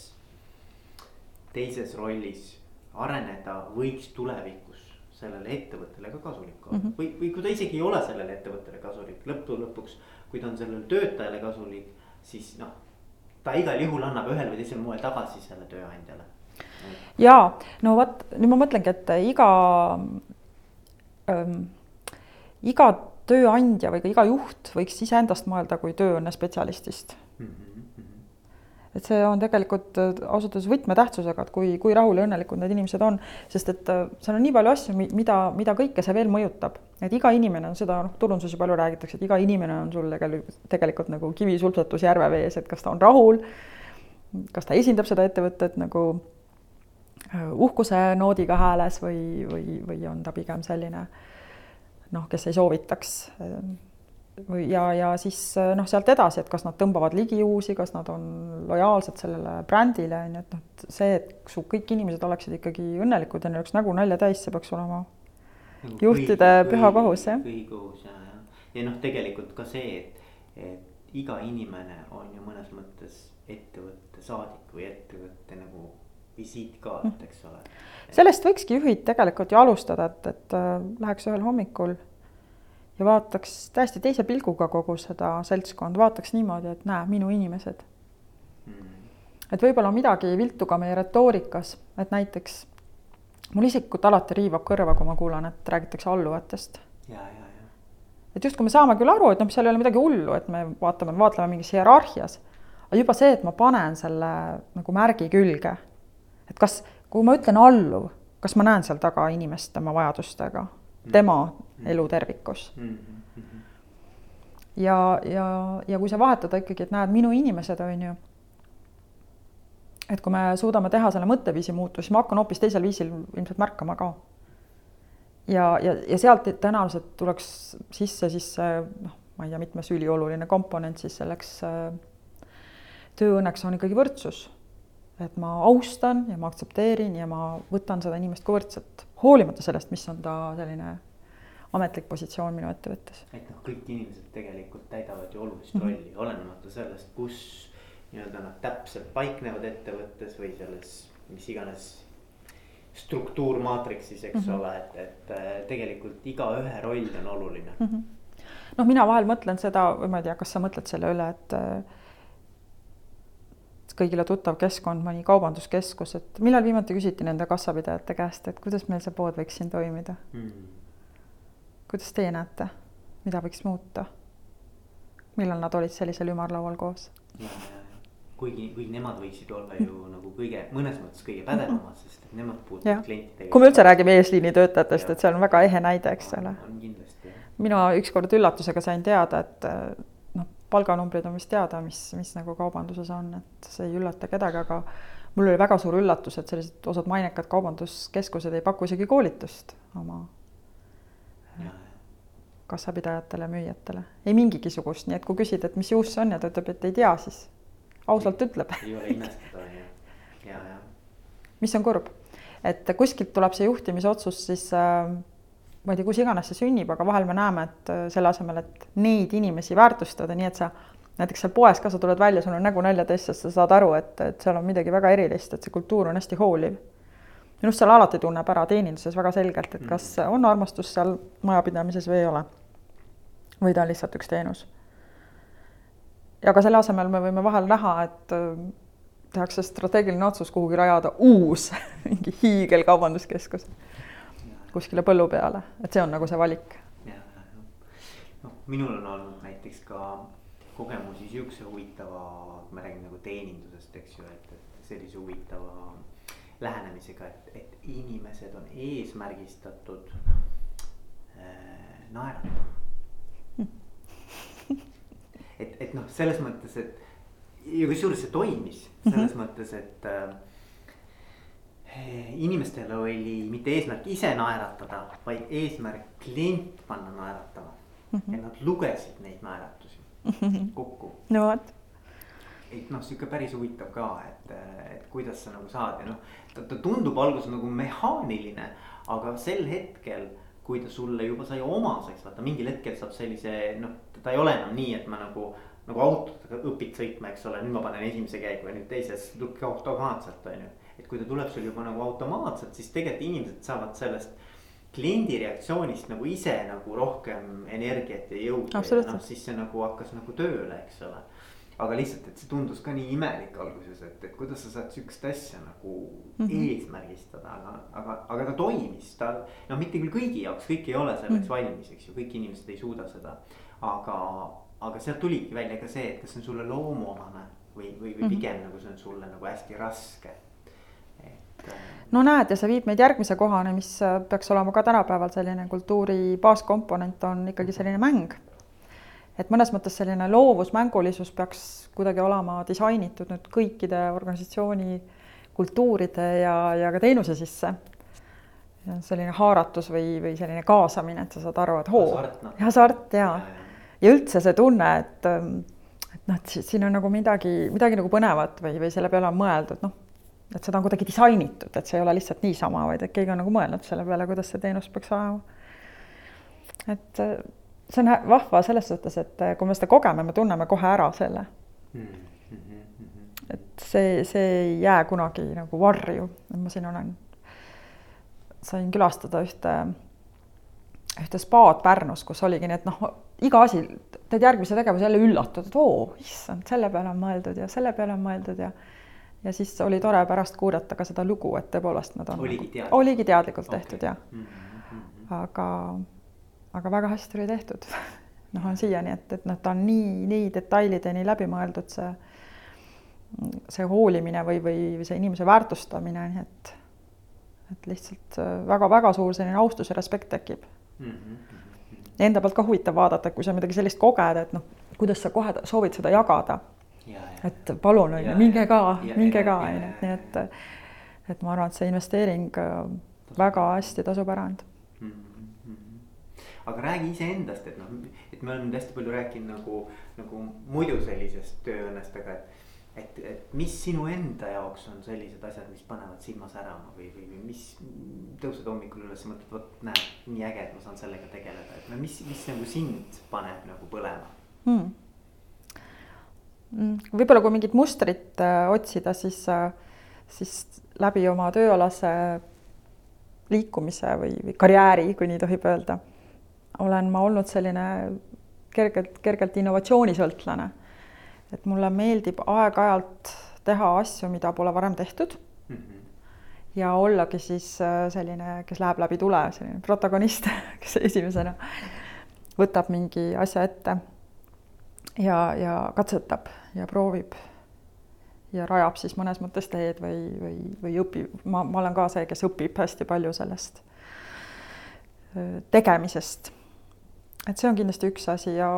teises rollis areneda, võiks tulevikus sellele ettevõttele ka kasulik olla mm -hmm. või, või kui ta isegi ei ole sellele ettevõttele kasulik, lõppude lõpuks, kui ta on sellele töötajale kasulik, siis noh, ta igal juhul annab ühel või teisel moel tagasi selle tööandjale ja no vot, nüüd ma mõtlengi, et iga ähm,, iga tööandja või ka iga juht võiks iseendast mõelda kui tööõnne spetsialistist mm. -hmm. Et see on tegelikult ausalt öeldes võtmetähtsusega, et kui, kui rahul ja õnnelikud need inimesed on, sest et äh, seal on nii palju asju, mida, mida kõike see veel mõjutab, et iga inimene on seda, noh, turunduses ju palju räägitakse, et iga inimene on sul tegelikult, tegelikult nagu kivisulpsatus järve vees, et kas ta on rahul, kas ta esindab seda ettevõtet nagu Äh, uhkuse noodiga hääles või, või, või on ta pigem selline noh, kes ei soovitaks äh, ja, ja siis äh, noh, sealt edasi, et kas nad tõmbavad ligi uusi, kas nad on lojaalsed sellele brändile on ju, et noh, see, et su kõik inimesed oleksid ikkagi õnnelikud ja neil oleks nägu nalja täis, see peaks olema juhtide püha kohus jah. põhikohus ja, ja, ja noh, tegelikult ka see, et, et iga inimene on ju mõnes mõttes ettevõtte saadik või ettevõtte nagu visiitkaart, mm. eks ole. sellest võikski juhid tegelikult ju alustada, et, et äh, läheks ühel hommikul ja vaataks täiesti teise pilguga kogu seda seltskonda, vaataks niimoodi, et näe, minu inimesed. Mm.. et võib-olla on midagi viltu ka meie retoorikas, et näiteks mul isiklikult alati riivab kõrva, kui ma kuulan, et räägitakse alluvatest. et justkui me saame küll aru, et noh, seal ei ole midagi hullu, et me vaatame, vaatleme mingis hierarhias, aga juba see, et ma panen selle nagu märgi külge et kas, kui ma ütlen alluv, kas ma näen seal taga inimest tema vajadustega, tema elu tervikus ja, ja, ja kui sa vahetada ikkagi, et näed, minu inimesed on ju. et kui me suudame teha selle mõtteviisi muutusi, siis ma hakkan hoopis teisel viisil ilmselt märkama ka. ja, ja, ja sealt tõenäoliselt tuleks sisse siis noh, ma ei tea, mitmes ülioluline komponent siis selleks äh, tööõnneks on ikkagi võrdsus et ma austan ja ma aktsepteerin ja ma võtan seda inimest kui võrdset, hoolimata sellest, mis on ta selline ametlik positsioon minu ettevõttes. et noh, kõik inimesed tegelikult täidavad ju olulist mm -hmm. rolli, olenemata sellest, kus nii-öelda nad täpselt paiknevad ettevõttes või selles, mis iganes struktuurmaatriksis, eks mm -hmm. ole, et, et äh, tegelikult igaühe roll on oluline mm. -hmm. noh, mina vahel mõtlen seda, või ma ei tea, kas sa mõtled selle üle, et äh, kõigile tuttav keskkond, mõni kaubanduskeskus, et millal viimati küsiti nende kassapidajate käest, et kuidas meil see pood võiks siin toimida mm.? kuidas teie näete, mida võiks muuta? millal nad olid sellisel ümarlaual koos? kuigi, kuigi nemad võiksid olla ju nagu kõige, mõnes mõttes kõige pädevamad, sest et nemad puutuvad klientidega. kui me üldse räägime eesliini töötajatest, et see on väga ehe näide, eks ole. mina ükskord üllatusega sain teada, et palganumbrid on vist teada, mis, mis nagu kaubanduses on, et see ei üllata kedagi, aga mul oli väga suur üllatus, et sellised osad mainekad kaubanduskeskused ei paku isegi koolitust oma kassapidajatele, müüjatele, ei mingisugust, nii et kui küsid, et mis juust see on ja ta ütleb, et ei tea, siis ausalt ütleb. ei ole imestada, ju, ja, ja. mis on kurb, et kuskilt tuleb see juhtimisotsus siis äh, ma ei tea, kus iganes see sünnib, aga vahel me näeme, et äh, selle asemel, et neid inimesi väärtustada, nii et sa näiteks seal poes ka sa tuled välja, sul on nägu nälja täis, sest sa saad aru, et, et seal on midagi väga erilist, et see kultuur on hästi hooliv. minu arust seal alati tunneb ära teeninduses väga selgelt, et kas mm. on armastus seal majapidamises või ei ole. või ta on lihtsalt üks teenus. ja ka selle asemel me võime vahel näha, et äh, tehakse strateegiline otsus kuhugi rajada uus <laughs> mingi hiigelkaubanduskeskus kuskile põllu peale, et see on nagu see valik. noh, minul on olnud näiteks ka kogemusi sihukese huvitava, ma räägin nagu teenindusest, eks ju, et, et sellise huvitava lähenemisega, et, et inimesed on eesmärgistatud äh, naeratama <laughs> et, et noh, selles mõttes, et ja kusjuures see toimis selles mm -hmm. mõttes, et äh, inimestel oli mitte eesmärk ise naeratada, vaid eesmärk klient panna naeratama mm. -hmm. ja nad lugesid neid naeratusi mm -hmm. kokku. no vot. et noh, sihuke päris huvitav ka, et, et kuidas sa nagu saad ja noh, ta, ta tundub alguses nagu mehaaniline, aga sel hetkel kui ta sulle juba sai omaseks, vaata mingil hetkel saab sellise noh, ta ei ole enam nii, et ma nagu nagu autoga õpid sõitma, eks ole, nüüd ma panen esimese käigu ja nüüd teises automaatselt on ju. Et kui ta tuleb sul juba nagu automaatselt, siis tegelikult inimesed saavad sellest kliendi reaktsioonist nagu ise nagu rohkem energiat ja jõudu. noh, siis see nagu hakkas nagu tööle, eks ole. aga lihtsalt, et see tundus ka nii imelik alguses, et, et kuidas sa saad sihukest asja nagu mm -hmm. eesmärgistada, aga, aga, aga ta toimis, ta. noh, mitte küll kõigi jaoks, kõik ei ole selleks mm -hmm. valmis, eks ju, kõik inimesed ei suuda seda. aga, aga sealt tuligi välja ka see, et kas see on sulle loomuomane või, või, või mhm. pigem mm -hmm. nagu see on sulle nagu hästi raske. No näed, ja see viib meid järgmise kohani, mis äh, peaks olema ka tänapäeval selline kultuuri baaskomponent on ikkagi selline mäng. et mõnes mõttes selline loovusmängulisus peaks kuidagi olema disainitud nüüd kõikide organisatsiooni kultuuride ja, ja ka teenuse sisse. Selline haaratus või, või selline kaasamine, et sa saad aru, et hoo, hasart ja, ja, ja ja üldse see tunne, et, ähm, et noh, et siin on nagu midagi, midagi nagu põnevat või, või selle peale on mõeldud, noh, et seda on kuidagi disainitud, et see ei ole lihtsalt niisama, vaid et keegi on nagu mõelnud selle peale, kuidas see teenus peaks olema. et äh, see on vahva selles suhtes, et äh, kui me seda kogeme, me tunneme kohe ära selle mm. -hmm. et see, see ei jää kunagi nagu varju, et ma siin olen, sain külastada ühte, ühte spaad Pärnus, kus oligi nii, et noh, iga asi, teed järgmise tegevuse jälle üllatud, et oo, issand, selle peale on mõeldud ja selle peale on mõeldud ja ja siis oli tore pärast kuulata ka seda lugu, et tõepoolest nad on oligi, nagu, oligi teadlikult okay. tehtud ja mm -hmm. aga, aga väga hästi oli tehtud <laughs> noh, on siiani, et, et noh, ta on nii, nii detailideni läbi mõeldud, see see hoolimine või, või see inimese väärtustamine, nii et et lihtsalt väga-väga suur selline austus ja respekt tekib mm. -hmm enda poolt ka huvitav vaadata, kui sa midagi sellist koged, et noh, kuidas sa kohe soovid seda jagada. Et palun, on ju, minge ka, minge ka, on ju, et nii et, et ma arvan, et see investeering äh, väga hästi tasub ära anda mm. -hmm. aga räägi iseendast, et noh, et me oleme hästi palju rääkinud nagu, nagu muidu sellisest tööõnnest, aga et et, et mis sinu enda jaoks on sellised asjad, mis panevad silma särama või, või, või mis tõused hommikul üles ja mõtled, vot näed, nii äge, et ma saan sellega tegeleda, et no mis, mis nagu sind paneb nagu põlema hmm.? Hmm. võib-olla kui mingit mustrit äh, otsida, siis äh,, siis läbi oma tööalase liikumise või, või karjääri, kui nii tohib öelda, olen ma olnud selline kergelt, kergelt innovatsioonisõltlane et mulle meeldib aeg-ajalt teha asju, mida pole varem tehtud mm. -hmm. ja ollagi siis äh, selline, kes läheb läbi tule, selline protagonist, <laughs> kes esimesena võtab mingi asja ette ja, ja katsetab ja proovib ja rajab siis mõnes mõttes teed või, või, või õpib, ma, ma olen ka see, kes õpib hästi palju sellest tegemisest. et see on kindlasti üks asi ja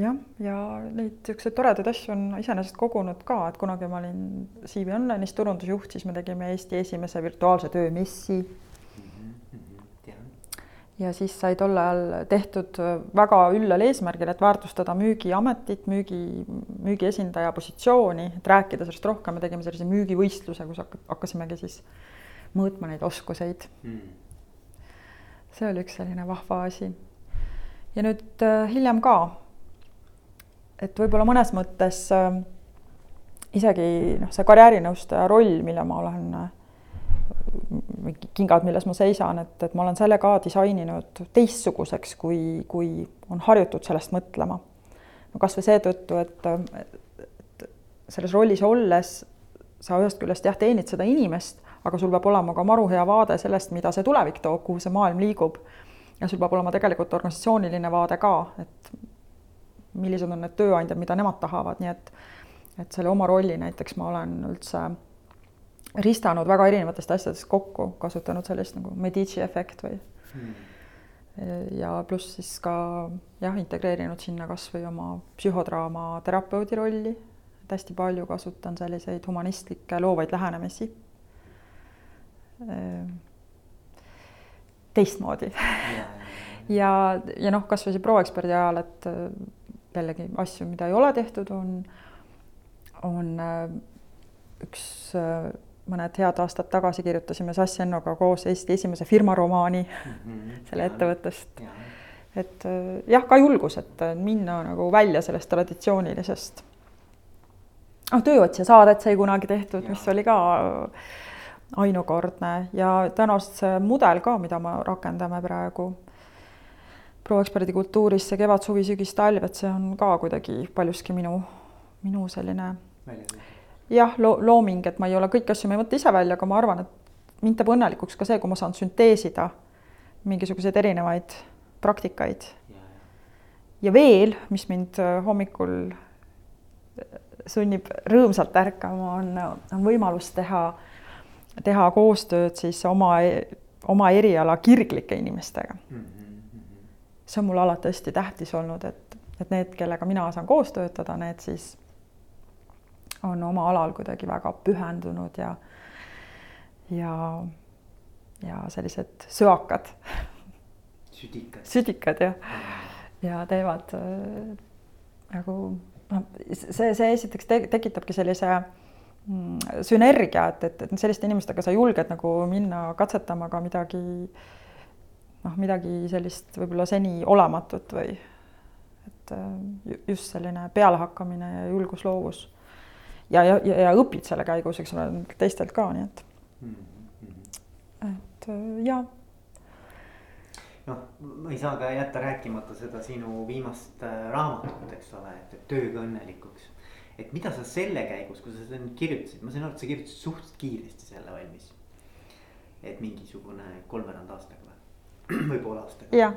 jah, ja neid niisuguseid toredaid asju on iseenesest kogunud ka, et kunagi ma olin CV Online'is turundusjuht, siis me tegime Eesti esimese virtuaalse töömessi. Ja siis sai tol ajal tehtud väga üllal eesmärgil, et väärtustada müügiametit, müügi, müügiesindaja positsiooni, et rääkida sellest rohkem, me tegime sellise müügivõistluse, kus hakkasimegi siis mõõtma neid oskuseid. Mm.. see oli üks selline vahva asi. ja nüüd äh, hiljem ka. Et võib-olla mõnes mõttes äh, isegi noh, see karjäärinõustaja roll, mille ma olen äh,, kingad, milles ma seisan, et, et ma olen selle ka disaininud teistsuguseks, kui, kui on harjutud sellest mõtlema. no kasvõi seetõttu, et, et selles rollis olles sa ühest küljest jah, teenid seda inimest, aga sul peab olema ka maru hea vaade sellest, mida see tulevik toob, kuhu see maailm liigub. ja sul peab olema tegelikult organisatsiooniline vaade ka, et millised on need tööandjad, mida nemad tahavad, nii et et selle oma rolli näiteks ma olen üldse ristanud väga erinevatest asjadest kokku, kasutanud sellist nagu Medici efekt või hmm. ja pluss siis ka jah, integreerinud sinna kasvõi oma psühhodraama terapeudi rolli, et hästi palju kasutan selliseid humanistlikke loovaid lähenemisi. Teistmoodi. <laughs> Ja, ja noh, kasvõi see proeksperdi ajal, et jällegi asju, mida ei ole tehtud, on, on üks mõned head aastad tagasi kirjutasime Sass Ennoga koos Eesti esimese firmaromaani mm -hmm. selle ettevõttest. et äh, jah, ka julgus, et äh, minna nagu välja sellest traditsioonilisest. noh, tööotsija saadet sai kunagi tehtud, mis oli ka ainukordne ja tõenäoliselt see mudel ka, mida me rakendame praegu proeksperdi kultuuris, see kevad, suvi, sügis, talv, et see on ka kuidagi paljuski minu, minu selline välja jah, loo-, looming, et ma ei ole kõiki asju, ma ei mõtle ise välja, aga ma arvan, et mind teeb õnnelikuks ka see, kui ma saan sünteesida mingisuguseid erinevaid praktikaid. ja veel, mis mind äh, hommikul äh, sunnib rõõmsalt ärkama, on, on võimalus teha, teha koostööd siis oma, oma eriala kirglike inimestega mm. -hmm. see on mulle alati hästi tähtis olnud, et, et need, kellega mina saan koos töötada, need siis on oma alal kuidagi väga pühendunud ja, ja, ja sellised söakad. südikad. südikad jah, ja teevad äh, nagu noh, see, see esiteks te, tekitabki sellise mm, sünergia, et, et, et selliste inimestega sa julged nagu minna katsetama ka midagi noh, midagi sellist võib-olla seni olematut või et äh, just selline pealehakkamine ja julgus, loovus ja, ja, ja, õpid selle käigus, eks ole, teistelt ka, nii et mm, -hmm. et äh, ja. noh, ma ei saa ka jätta rääkimata seda sinu viimast äh, raamatut, eks ole, et, tööga õnnelikuks. et mida sa selle käigus, kui sa seda nüüd kirjutasid, ma sain aru, et sa kirjutasid suhteliselt kiiresti selle valmis. et mingisugune kolmveerand aastaga või, <clears throat> või poole aastaga.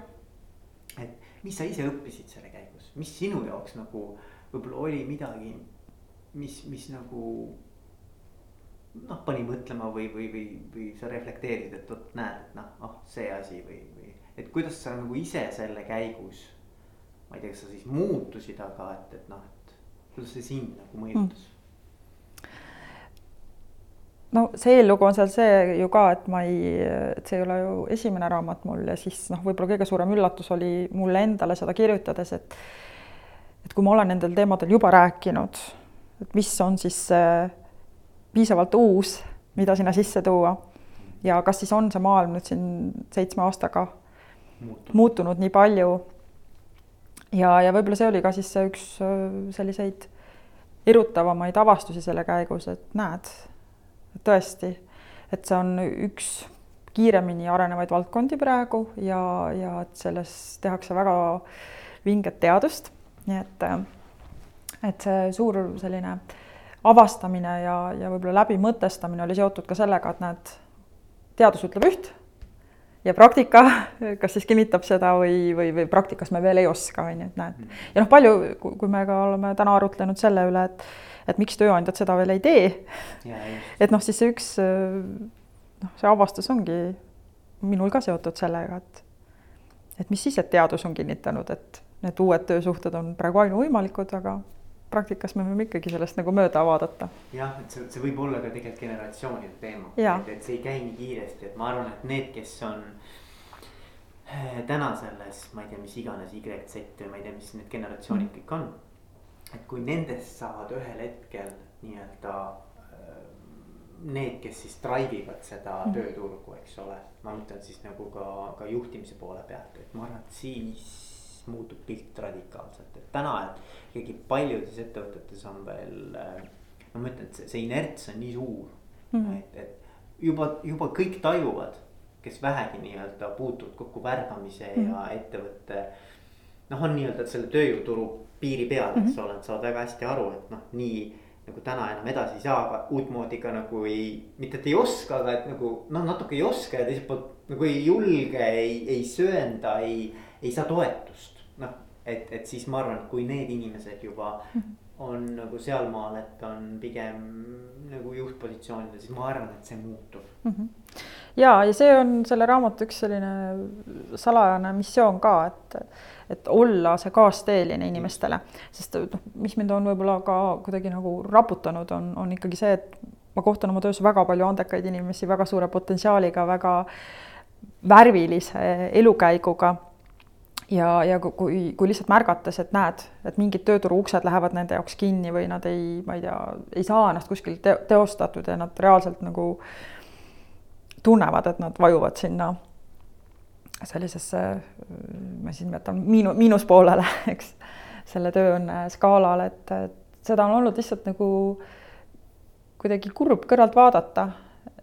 et mis sa ise õppisid selle käigus, mis sinu jaoks nagu võib-olla oli midagi mis, mis nagu noh, pani mõtlema või, või, või, või sa reflekteerid, et vot näed, et noh, ah see asi või, või et kuidas sa nagu ise selle käigus. ma ei tea, kas sa siis muutusid, aga et, et noh, et kuidas see sind nagu mõjutas mm.? no see eellugu on seal see ju ka, et ma ei, et see ei ole ju esimene raamat mul ja siis noh, võib-olla kõige suurem üllatus oli mulle endale seda kirjutades, et et kui ma olen nendel teemadel juba rääkinud et mis on siis äh, piisavalt uus, mida sinna sisse tuua. ja kas siis on see maailm nüüd siin seitsme aastaga muutunud, muutunud nii palju. ja, ja võib-olla see oli ka siis üks äh, selliseid erutavamaid avastusi selle käigus, et näed, tõesti, et see on üks kiiremini arenevaid valdkondi praegu ja, ja et selles tehakse väga vinget teadust, nii et äh, et see suur selline avastamine ja, ja võib-olla läbimõtestamine oli seotud ka sellega, et näed, teadus ütleb üht ja praktika, kas siis kinnitab seda või, või, või praktikas me veel ei oska, on ju, et näed. ja noh, palju, kui me ka oleme täna arutlenud selle üle, et, et miks tööandjad seda veel ei tee. et noh, siis see üks noh, see avastus ongi minul ka seotud sellega, et, et mis siis, et teadus on kinnitanud, et need uued töösuhted on praegu ainuvõimalikud, aga praktikas me võime ikkagi sellest nagu mööda vaadata. jah, et see, see võib olla ka tegelikult generatsioonide teema, et, et see ei käi nii kiiresti, et ma arvan, et need, kes on eh, täna selles, ma ei tea, mis iganes Y-Z või ma ei tea, mis need generatsioonid mm. kõik on. et kui nendest saavad ühel hetkel nii-öelda eh, need, kes siis drive ivad seda mm. tööturgu, eks ole. ma mõtlen siis nagu ka, ka juhtimise poole pealt, et ma arvan, et siis muutub pilt radikaalselt, et täna, et ikkagi paljudes ettevõtetes on veel. Äh, no ma ütlen, et see, see inerts on nii suur mm, -hmm. et, et juba, juba kõik tajuvad, kes vähegi nii-öelda puutuvad kokku värbamise mm -hmm. ja ettevõtte. noh, on nii-öelda selle tööjõuturu piiri peal, eks -hmm. ole, nad saavad väga hästi aru, et noh, nii nagu täna enam edasi ei saa, aga uutmoodi ka nagu ei, mitte et ei oska, aga et nagu noh, natuke ei oska ja teiselt poolt nagu ei julge, ei, ei söanda, ei, ei saa toetust noh, et, et siis ma arvan, et kui need inimesed juba on nagu sealmaal, et on pigem nagu juhtpositsioonidel, siis ma arvan, et see muutub mm. -hmm. ja, ja see on selle raamatu üks selline salajane missioon ka, et, et olla see kaasteeline inimestele, sest noh, mis mind on võib-olla ka kuidagi nagu raputanud, on, on ikkagi see, et ma kohtun oma töös väga palju andekaid inimesi, väga suure potentsiaaliga, väga värvilise elukäiguga ja, ja kui, kui lihtsalt märgates, et näed, et mingid tööturu uksed lähevad nende jaoks kinni või nad ei, ma ei tea, ei saa ennast kuskil te teostatud ja nad reaalselt nagu tunnevad, et nad vajuvad sinna sellisesse, ma siis nimetan miinu-, miinuspoolele, <laughs> eks, selle tööõnne skaalal, et, et seda on olnud lihtsalt nagu kuidagi kurb kõrvalt vaadata.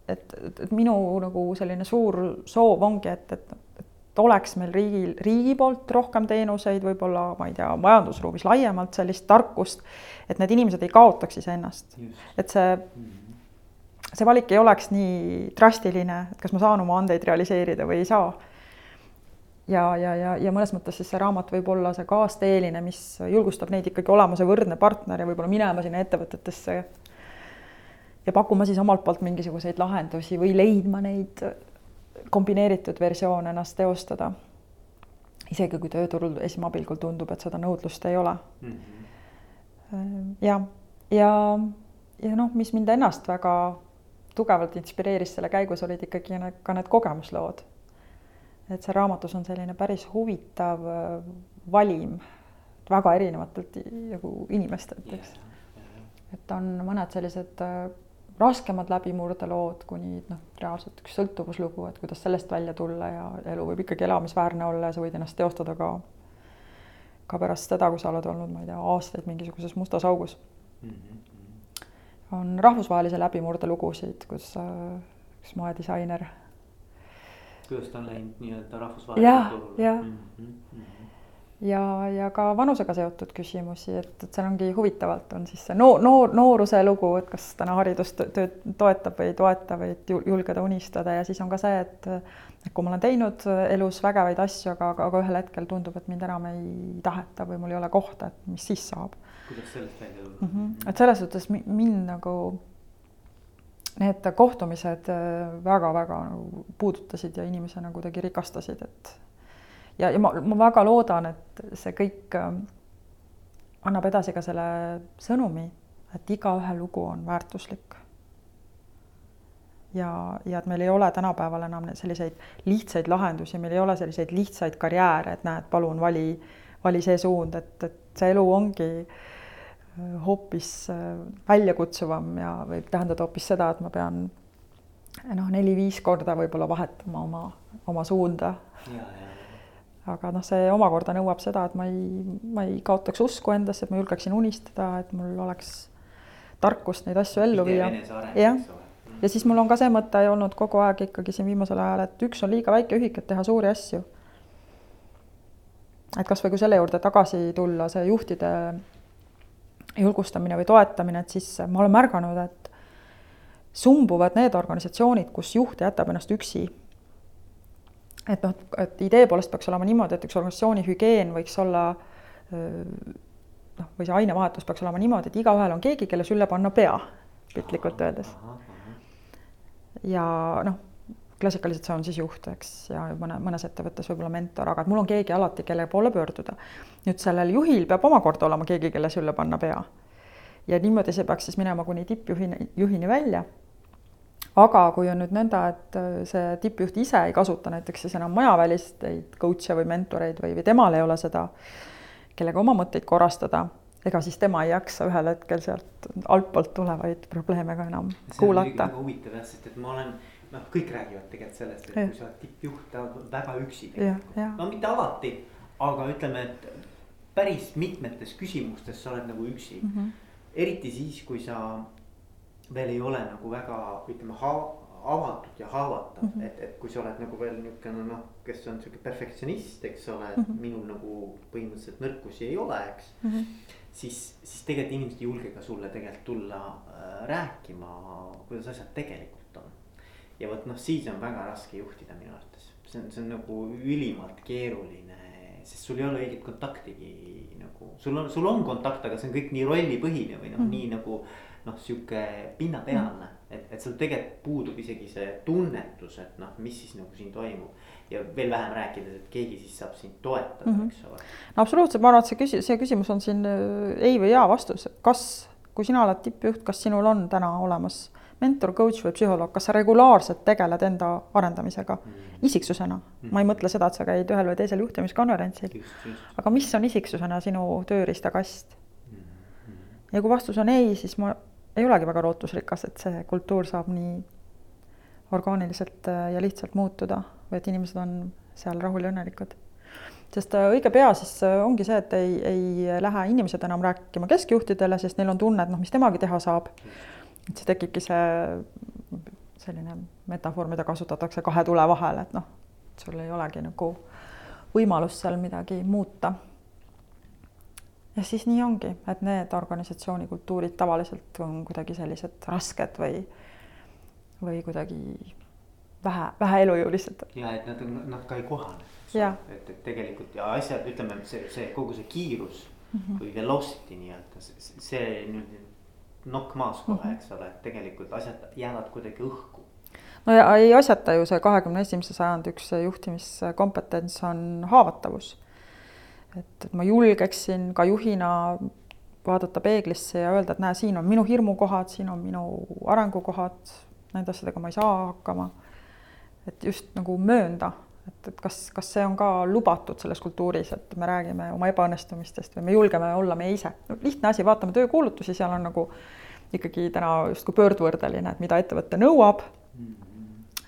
et, et, et minu nagu selline suur soov ongi, et, et oleks meil riigil, riigi poolt rohkem teenuseid, võib-olla ma ei tea, majandusruumis laiemalt sellist tarkust, et need inimesed ei kaotaks iseennast. et see, see valik ei oleks nii drastiline, et kas ma saan oma andeid realiseerida või ei saa. ja, ja, ja, ja mõnes mõttes siis see raamat võib olla see kaasteeline, mis julgustab neid ikkagi olema see võrdne partner ja võib-olla minema sinna ettevõtetesse ja pakkuma siis omalt poolt mingisuguseid lahendusi või leidma neid kombineeritud versioon ennast teostada. isegi kui tööturul esmapilgul tundub, et seda nõudlust ei ole mm. -hmm. ja, ja, ja noh, mis mind ennast väga tugevalt inspireeris selle käigus, olid ikkagi ka need kogemuslood. et see raamatus on selline päris huvitav äh, valim väga erinevatelt nagu inimestelt, eks. et on mõned sellised äh, raskemad läbimurdelood kuni noh, reaalselt üks sõltuvuslugu, et kuidas sellest välja tulla ja elu võib ikkagi elamisväärne olla ja sa võid ennast teostada ka ka pärast seda, kui sa oled olnud, ma ei tea, aastaid mingisuguses mustas augus mm. -hmm. on rahvusvahelise läbimurde lugusid, kus üks moedisainer. kuidas ta on läinud nii-öelda rahvusvahelisele turule? jah, jah mm -hmm ja, ja ka vanusega seotud küsimusi, et, et seal ongi huvitavalt on siis see noor, noor, nooruse lugu, et kas täna haridustööd toetab või ei toeta või et julgeda unistada ja siis on ka see, et et kui ma olen teinud elus vägevaid asju, aga, aga, aga ühel hetkel tundub, et mind enam ei taheta või mul ei ole kohta, et mis siis saab. kuidas sellest välja tulla mm? -hmm. et selles suhtes mind nagu need kohtumised väga-väga nagu puudutasid ja inimesena kuidagi rikastasid, et ja, ja ma, ma väga loodan, et see kõik ähm, annab edasi ka selle sõnumi, et igaühe lugu on väärtuslik. ja, ja et meil ei ole tänapäeval enam selliseid lihtsaid lahendusi, meil ei ole selliseid lihtsaid karjääre, et näed, palun vali, vali see suund, et, et see elu ongi äh, hoopis äh, väljakutsuvam ja võib tähendada hoopis seda, et ma pean noh, neli-viis korda võib-olla vahetama oma, oma suunda. ja, ja aga noh, see omakorda nõuab seda, et ma ei, ma ei kaotaks usku endasse, et ma julgeksin unistada, et mul oleks tarkust neid asju ellu viia. jah, ja siis mul on ka see mõte olnud kogu aeg ikkagi siin viimasel ajal, et üks on liiga väike ühik, et teha suuri asju. et kasvõi kui selle juurde tagasi tulla, see juhtide julgustamine või toetamine, et siis ma olen märganud, et sumbuvad need organisatsioonid, kus juht jätab ennast üksi et noh, et idee poolest peaks olema niimoodi, et üks organisatsiooni hügieen võiks olla noh, või see ainevahetus peaks olema niimoodi, et igaühel on keegi, kelle sülle panna pea, piltlikult öeldes. ja noh, klassikaliselt see on siis juht, eks, ja mõne, mõnes ettevõttes võib-olla mentor, aga et mul on keegi alati, kelle poole pöörduda. nüüd sellel juhil peab omakorda olema keegi, kelle sülle panna pea. ja niimoodi see peaks siis minema kuni tippjuhini, juhini välja aga kui on nüüd nõnda, et äh, see tippjuht ise ei kasuta näiteks siis enam majaväliseid coach'e või mentoreid või, või temal ei ole seda, kellega oma mõtteid korrastada, ega siis tema ei jaksa ühel hetkel sealt altpoolt tulevaid probleeme ka enam see kuulata. väga huvitav jah, sest et ma olen, noh, kõik räägivad tegelikult sellest, et ja. kui sa oled tippjuht, ta on väga üksi tegelikult. no mitte alati, aga ütleme, et päris mitmetes küsimustes sa oled nagu üksi mm. -hmm. eriti siis, kui sa veel ei ole nagu väga, ütleme, avatud ja haavatav mm, -hmm. et, et kui sa oled nagu veel niisugune noh, kes on sihuke perfektsionist, eks ole mm, -hmm. minul nagu põhimõtteliselt nõrkusi ei ole, eks mm. -hmm. siis, siis tegelikult inimesed ei julge ka sulle tegelikult tulla äh, rääkima, kuidas asjad tegelikult on. ja vot noh, siis on väga raske juhtida minu arvates, see on, see on nagu ülimalt keeruline sest sul ei ole õiget kontaktigi nagu, sul on, sul on kontakt, aga see on kõik nii rollipõhine või noh mm., nii nagu noh, sihuke pinnapealne mm., et, et sul tegelikult puudub isegi see tunnetus, et noh, mis siis nagu siin toimub. ja veel vähem rääkides, et keegi siis saab sind toetada mm, -hmm. eks ole. no absoluutselt, ma arvan, et see küsi-, see küsimus on siin äh, ei või jaa vastus, kas, kui sina oled tippjuht, kas sinul on täna olemas mentor, coach või psühholoog, kas sa regulaarselt tegeled enda arendamisega mm. isiksusena mm.? ma ei mõtle seda, et sa käid ühel või teisel juhtimiskonverentsil. aga mis on isiksusena sinu tööriistakast mm.? ja kui vastus on ei, siis ma ei olegi väga lootusrikas, et see kultuur saab nii orgaaniliselt äh, ja lihtsalt muutuda või et inimesed on seal rahul ja õnnelikud sest äh, õige pea siis äh, ongi see, et ei, ei lähe inimesed enam rääkima keskjuhtidele, sest neil on tunne, et noh, mis temagi teha saab et siis tekibki see selline metafoor, mida kasutatakse kahe tule vahel, et noh, sul ei olegi nagu võimalust seal midagi muuta. Ja siis nii ongi, et need organisatsiooni kultuurid tavaliselt on kuidagi sellised rasked või, või kuidagi vähe, vähe elujõulised. ja et nad, nad ka ei kohane, et, et tegelikult ja asjad, ütleme, see, see kogu see kiirus mm -hmm. või velocity nii-öelda, see, see nüüd nokk maas kohe mm, -hmm. eks ole, et tegelikult asjad jäävad kuidagi õhku. no ja ei asjata ju see kahekümne esimese sajandi üks juhtimiskompetents on haavatavus. Et, et ma julgeksin ka juhina vaadata peeglisse ja öelda, et näe, siin on minu hirmukohad, siin on minu arengukohad, nende asjadega ma ei saa hakkama. et just nagu möönda, et, et kas, kas see on ka lubatud selles kultuuris, et me räägime oma ebaõnnestumistest või me julgeme olla meie ise. no lihtne asi, vaatame töökuulutusi, seal on nagu ikkagi täna justkui pöördvõrdeline, et mida ettevõte nõuab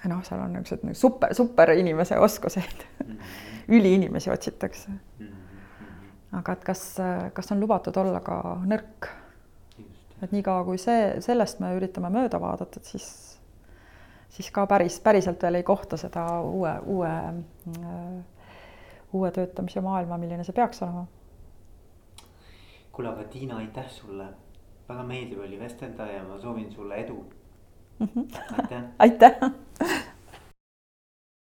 noh, seal on niisugused nagu super, superinimese oskuseid mm. -hmm. <laughs> üliinimesi otsitakse mm. -hmm. Aga et kas, kas on lubatud olla ka nõrk? et niikaua, kui see, sellest me üritame mööda vaadata, et siis siis ka päris, päriselt veel ei kohta seda uue, uue, uue töötamise maailma, milline see peaks olema. kuule, aga Tiina, aitäh sulle, väga meeldiv oli vestelda ja ma soovin sulle edu mm. -hmm. aitäh <laughs> aitäh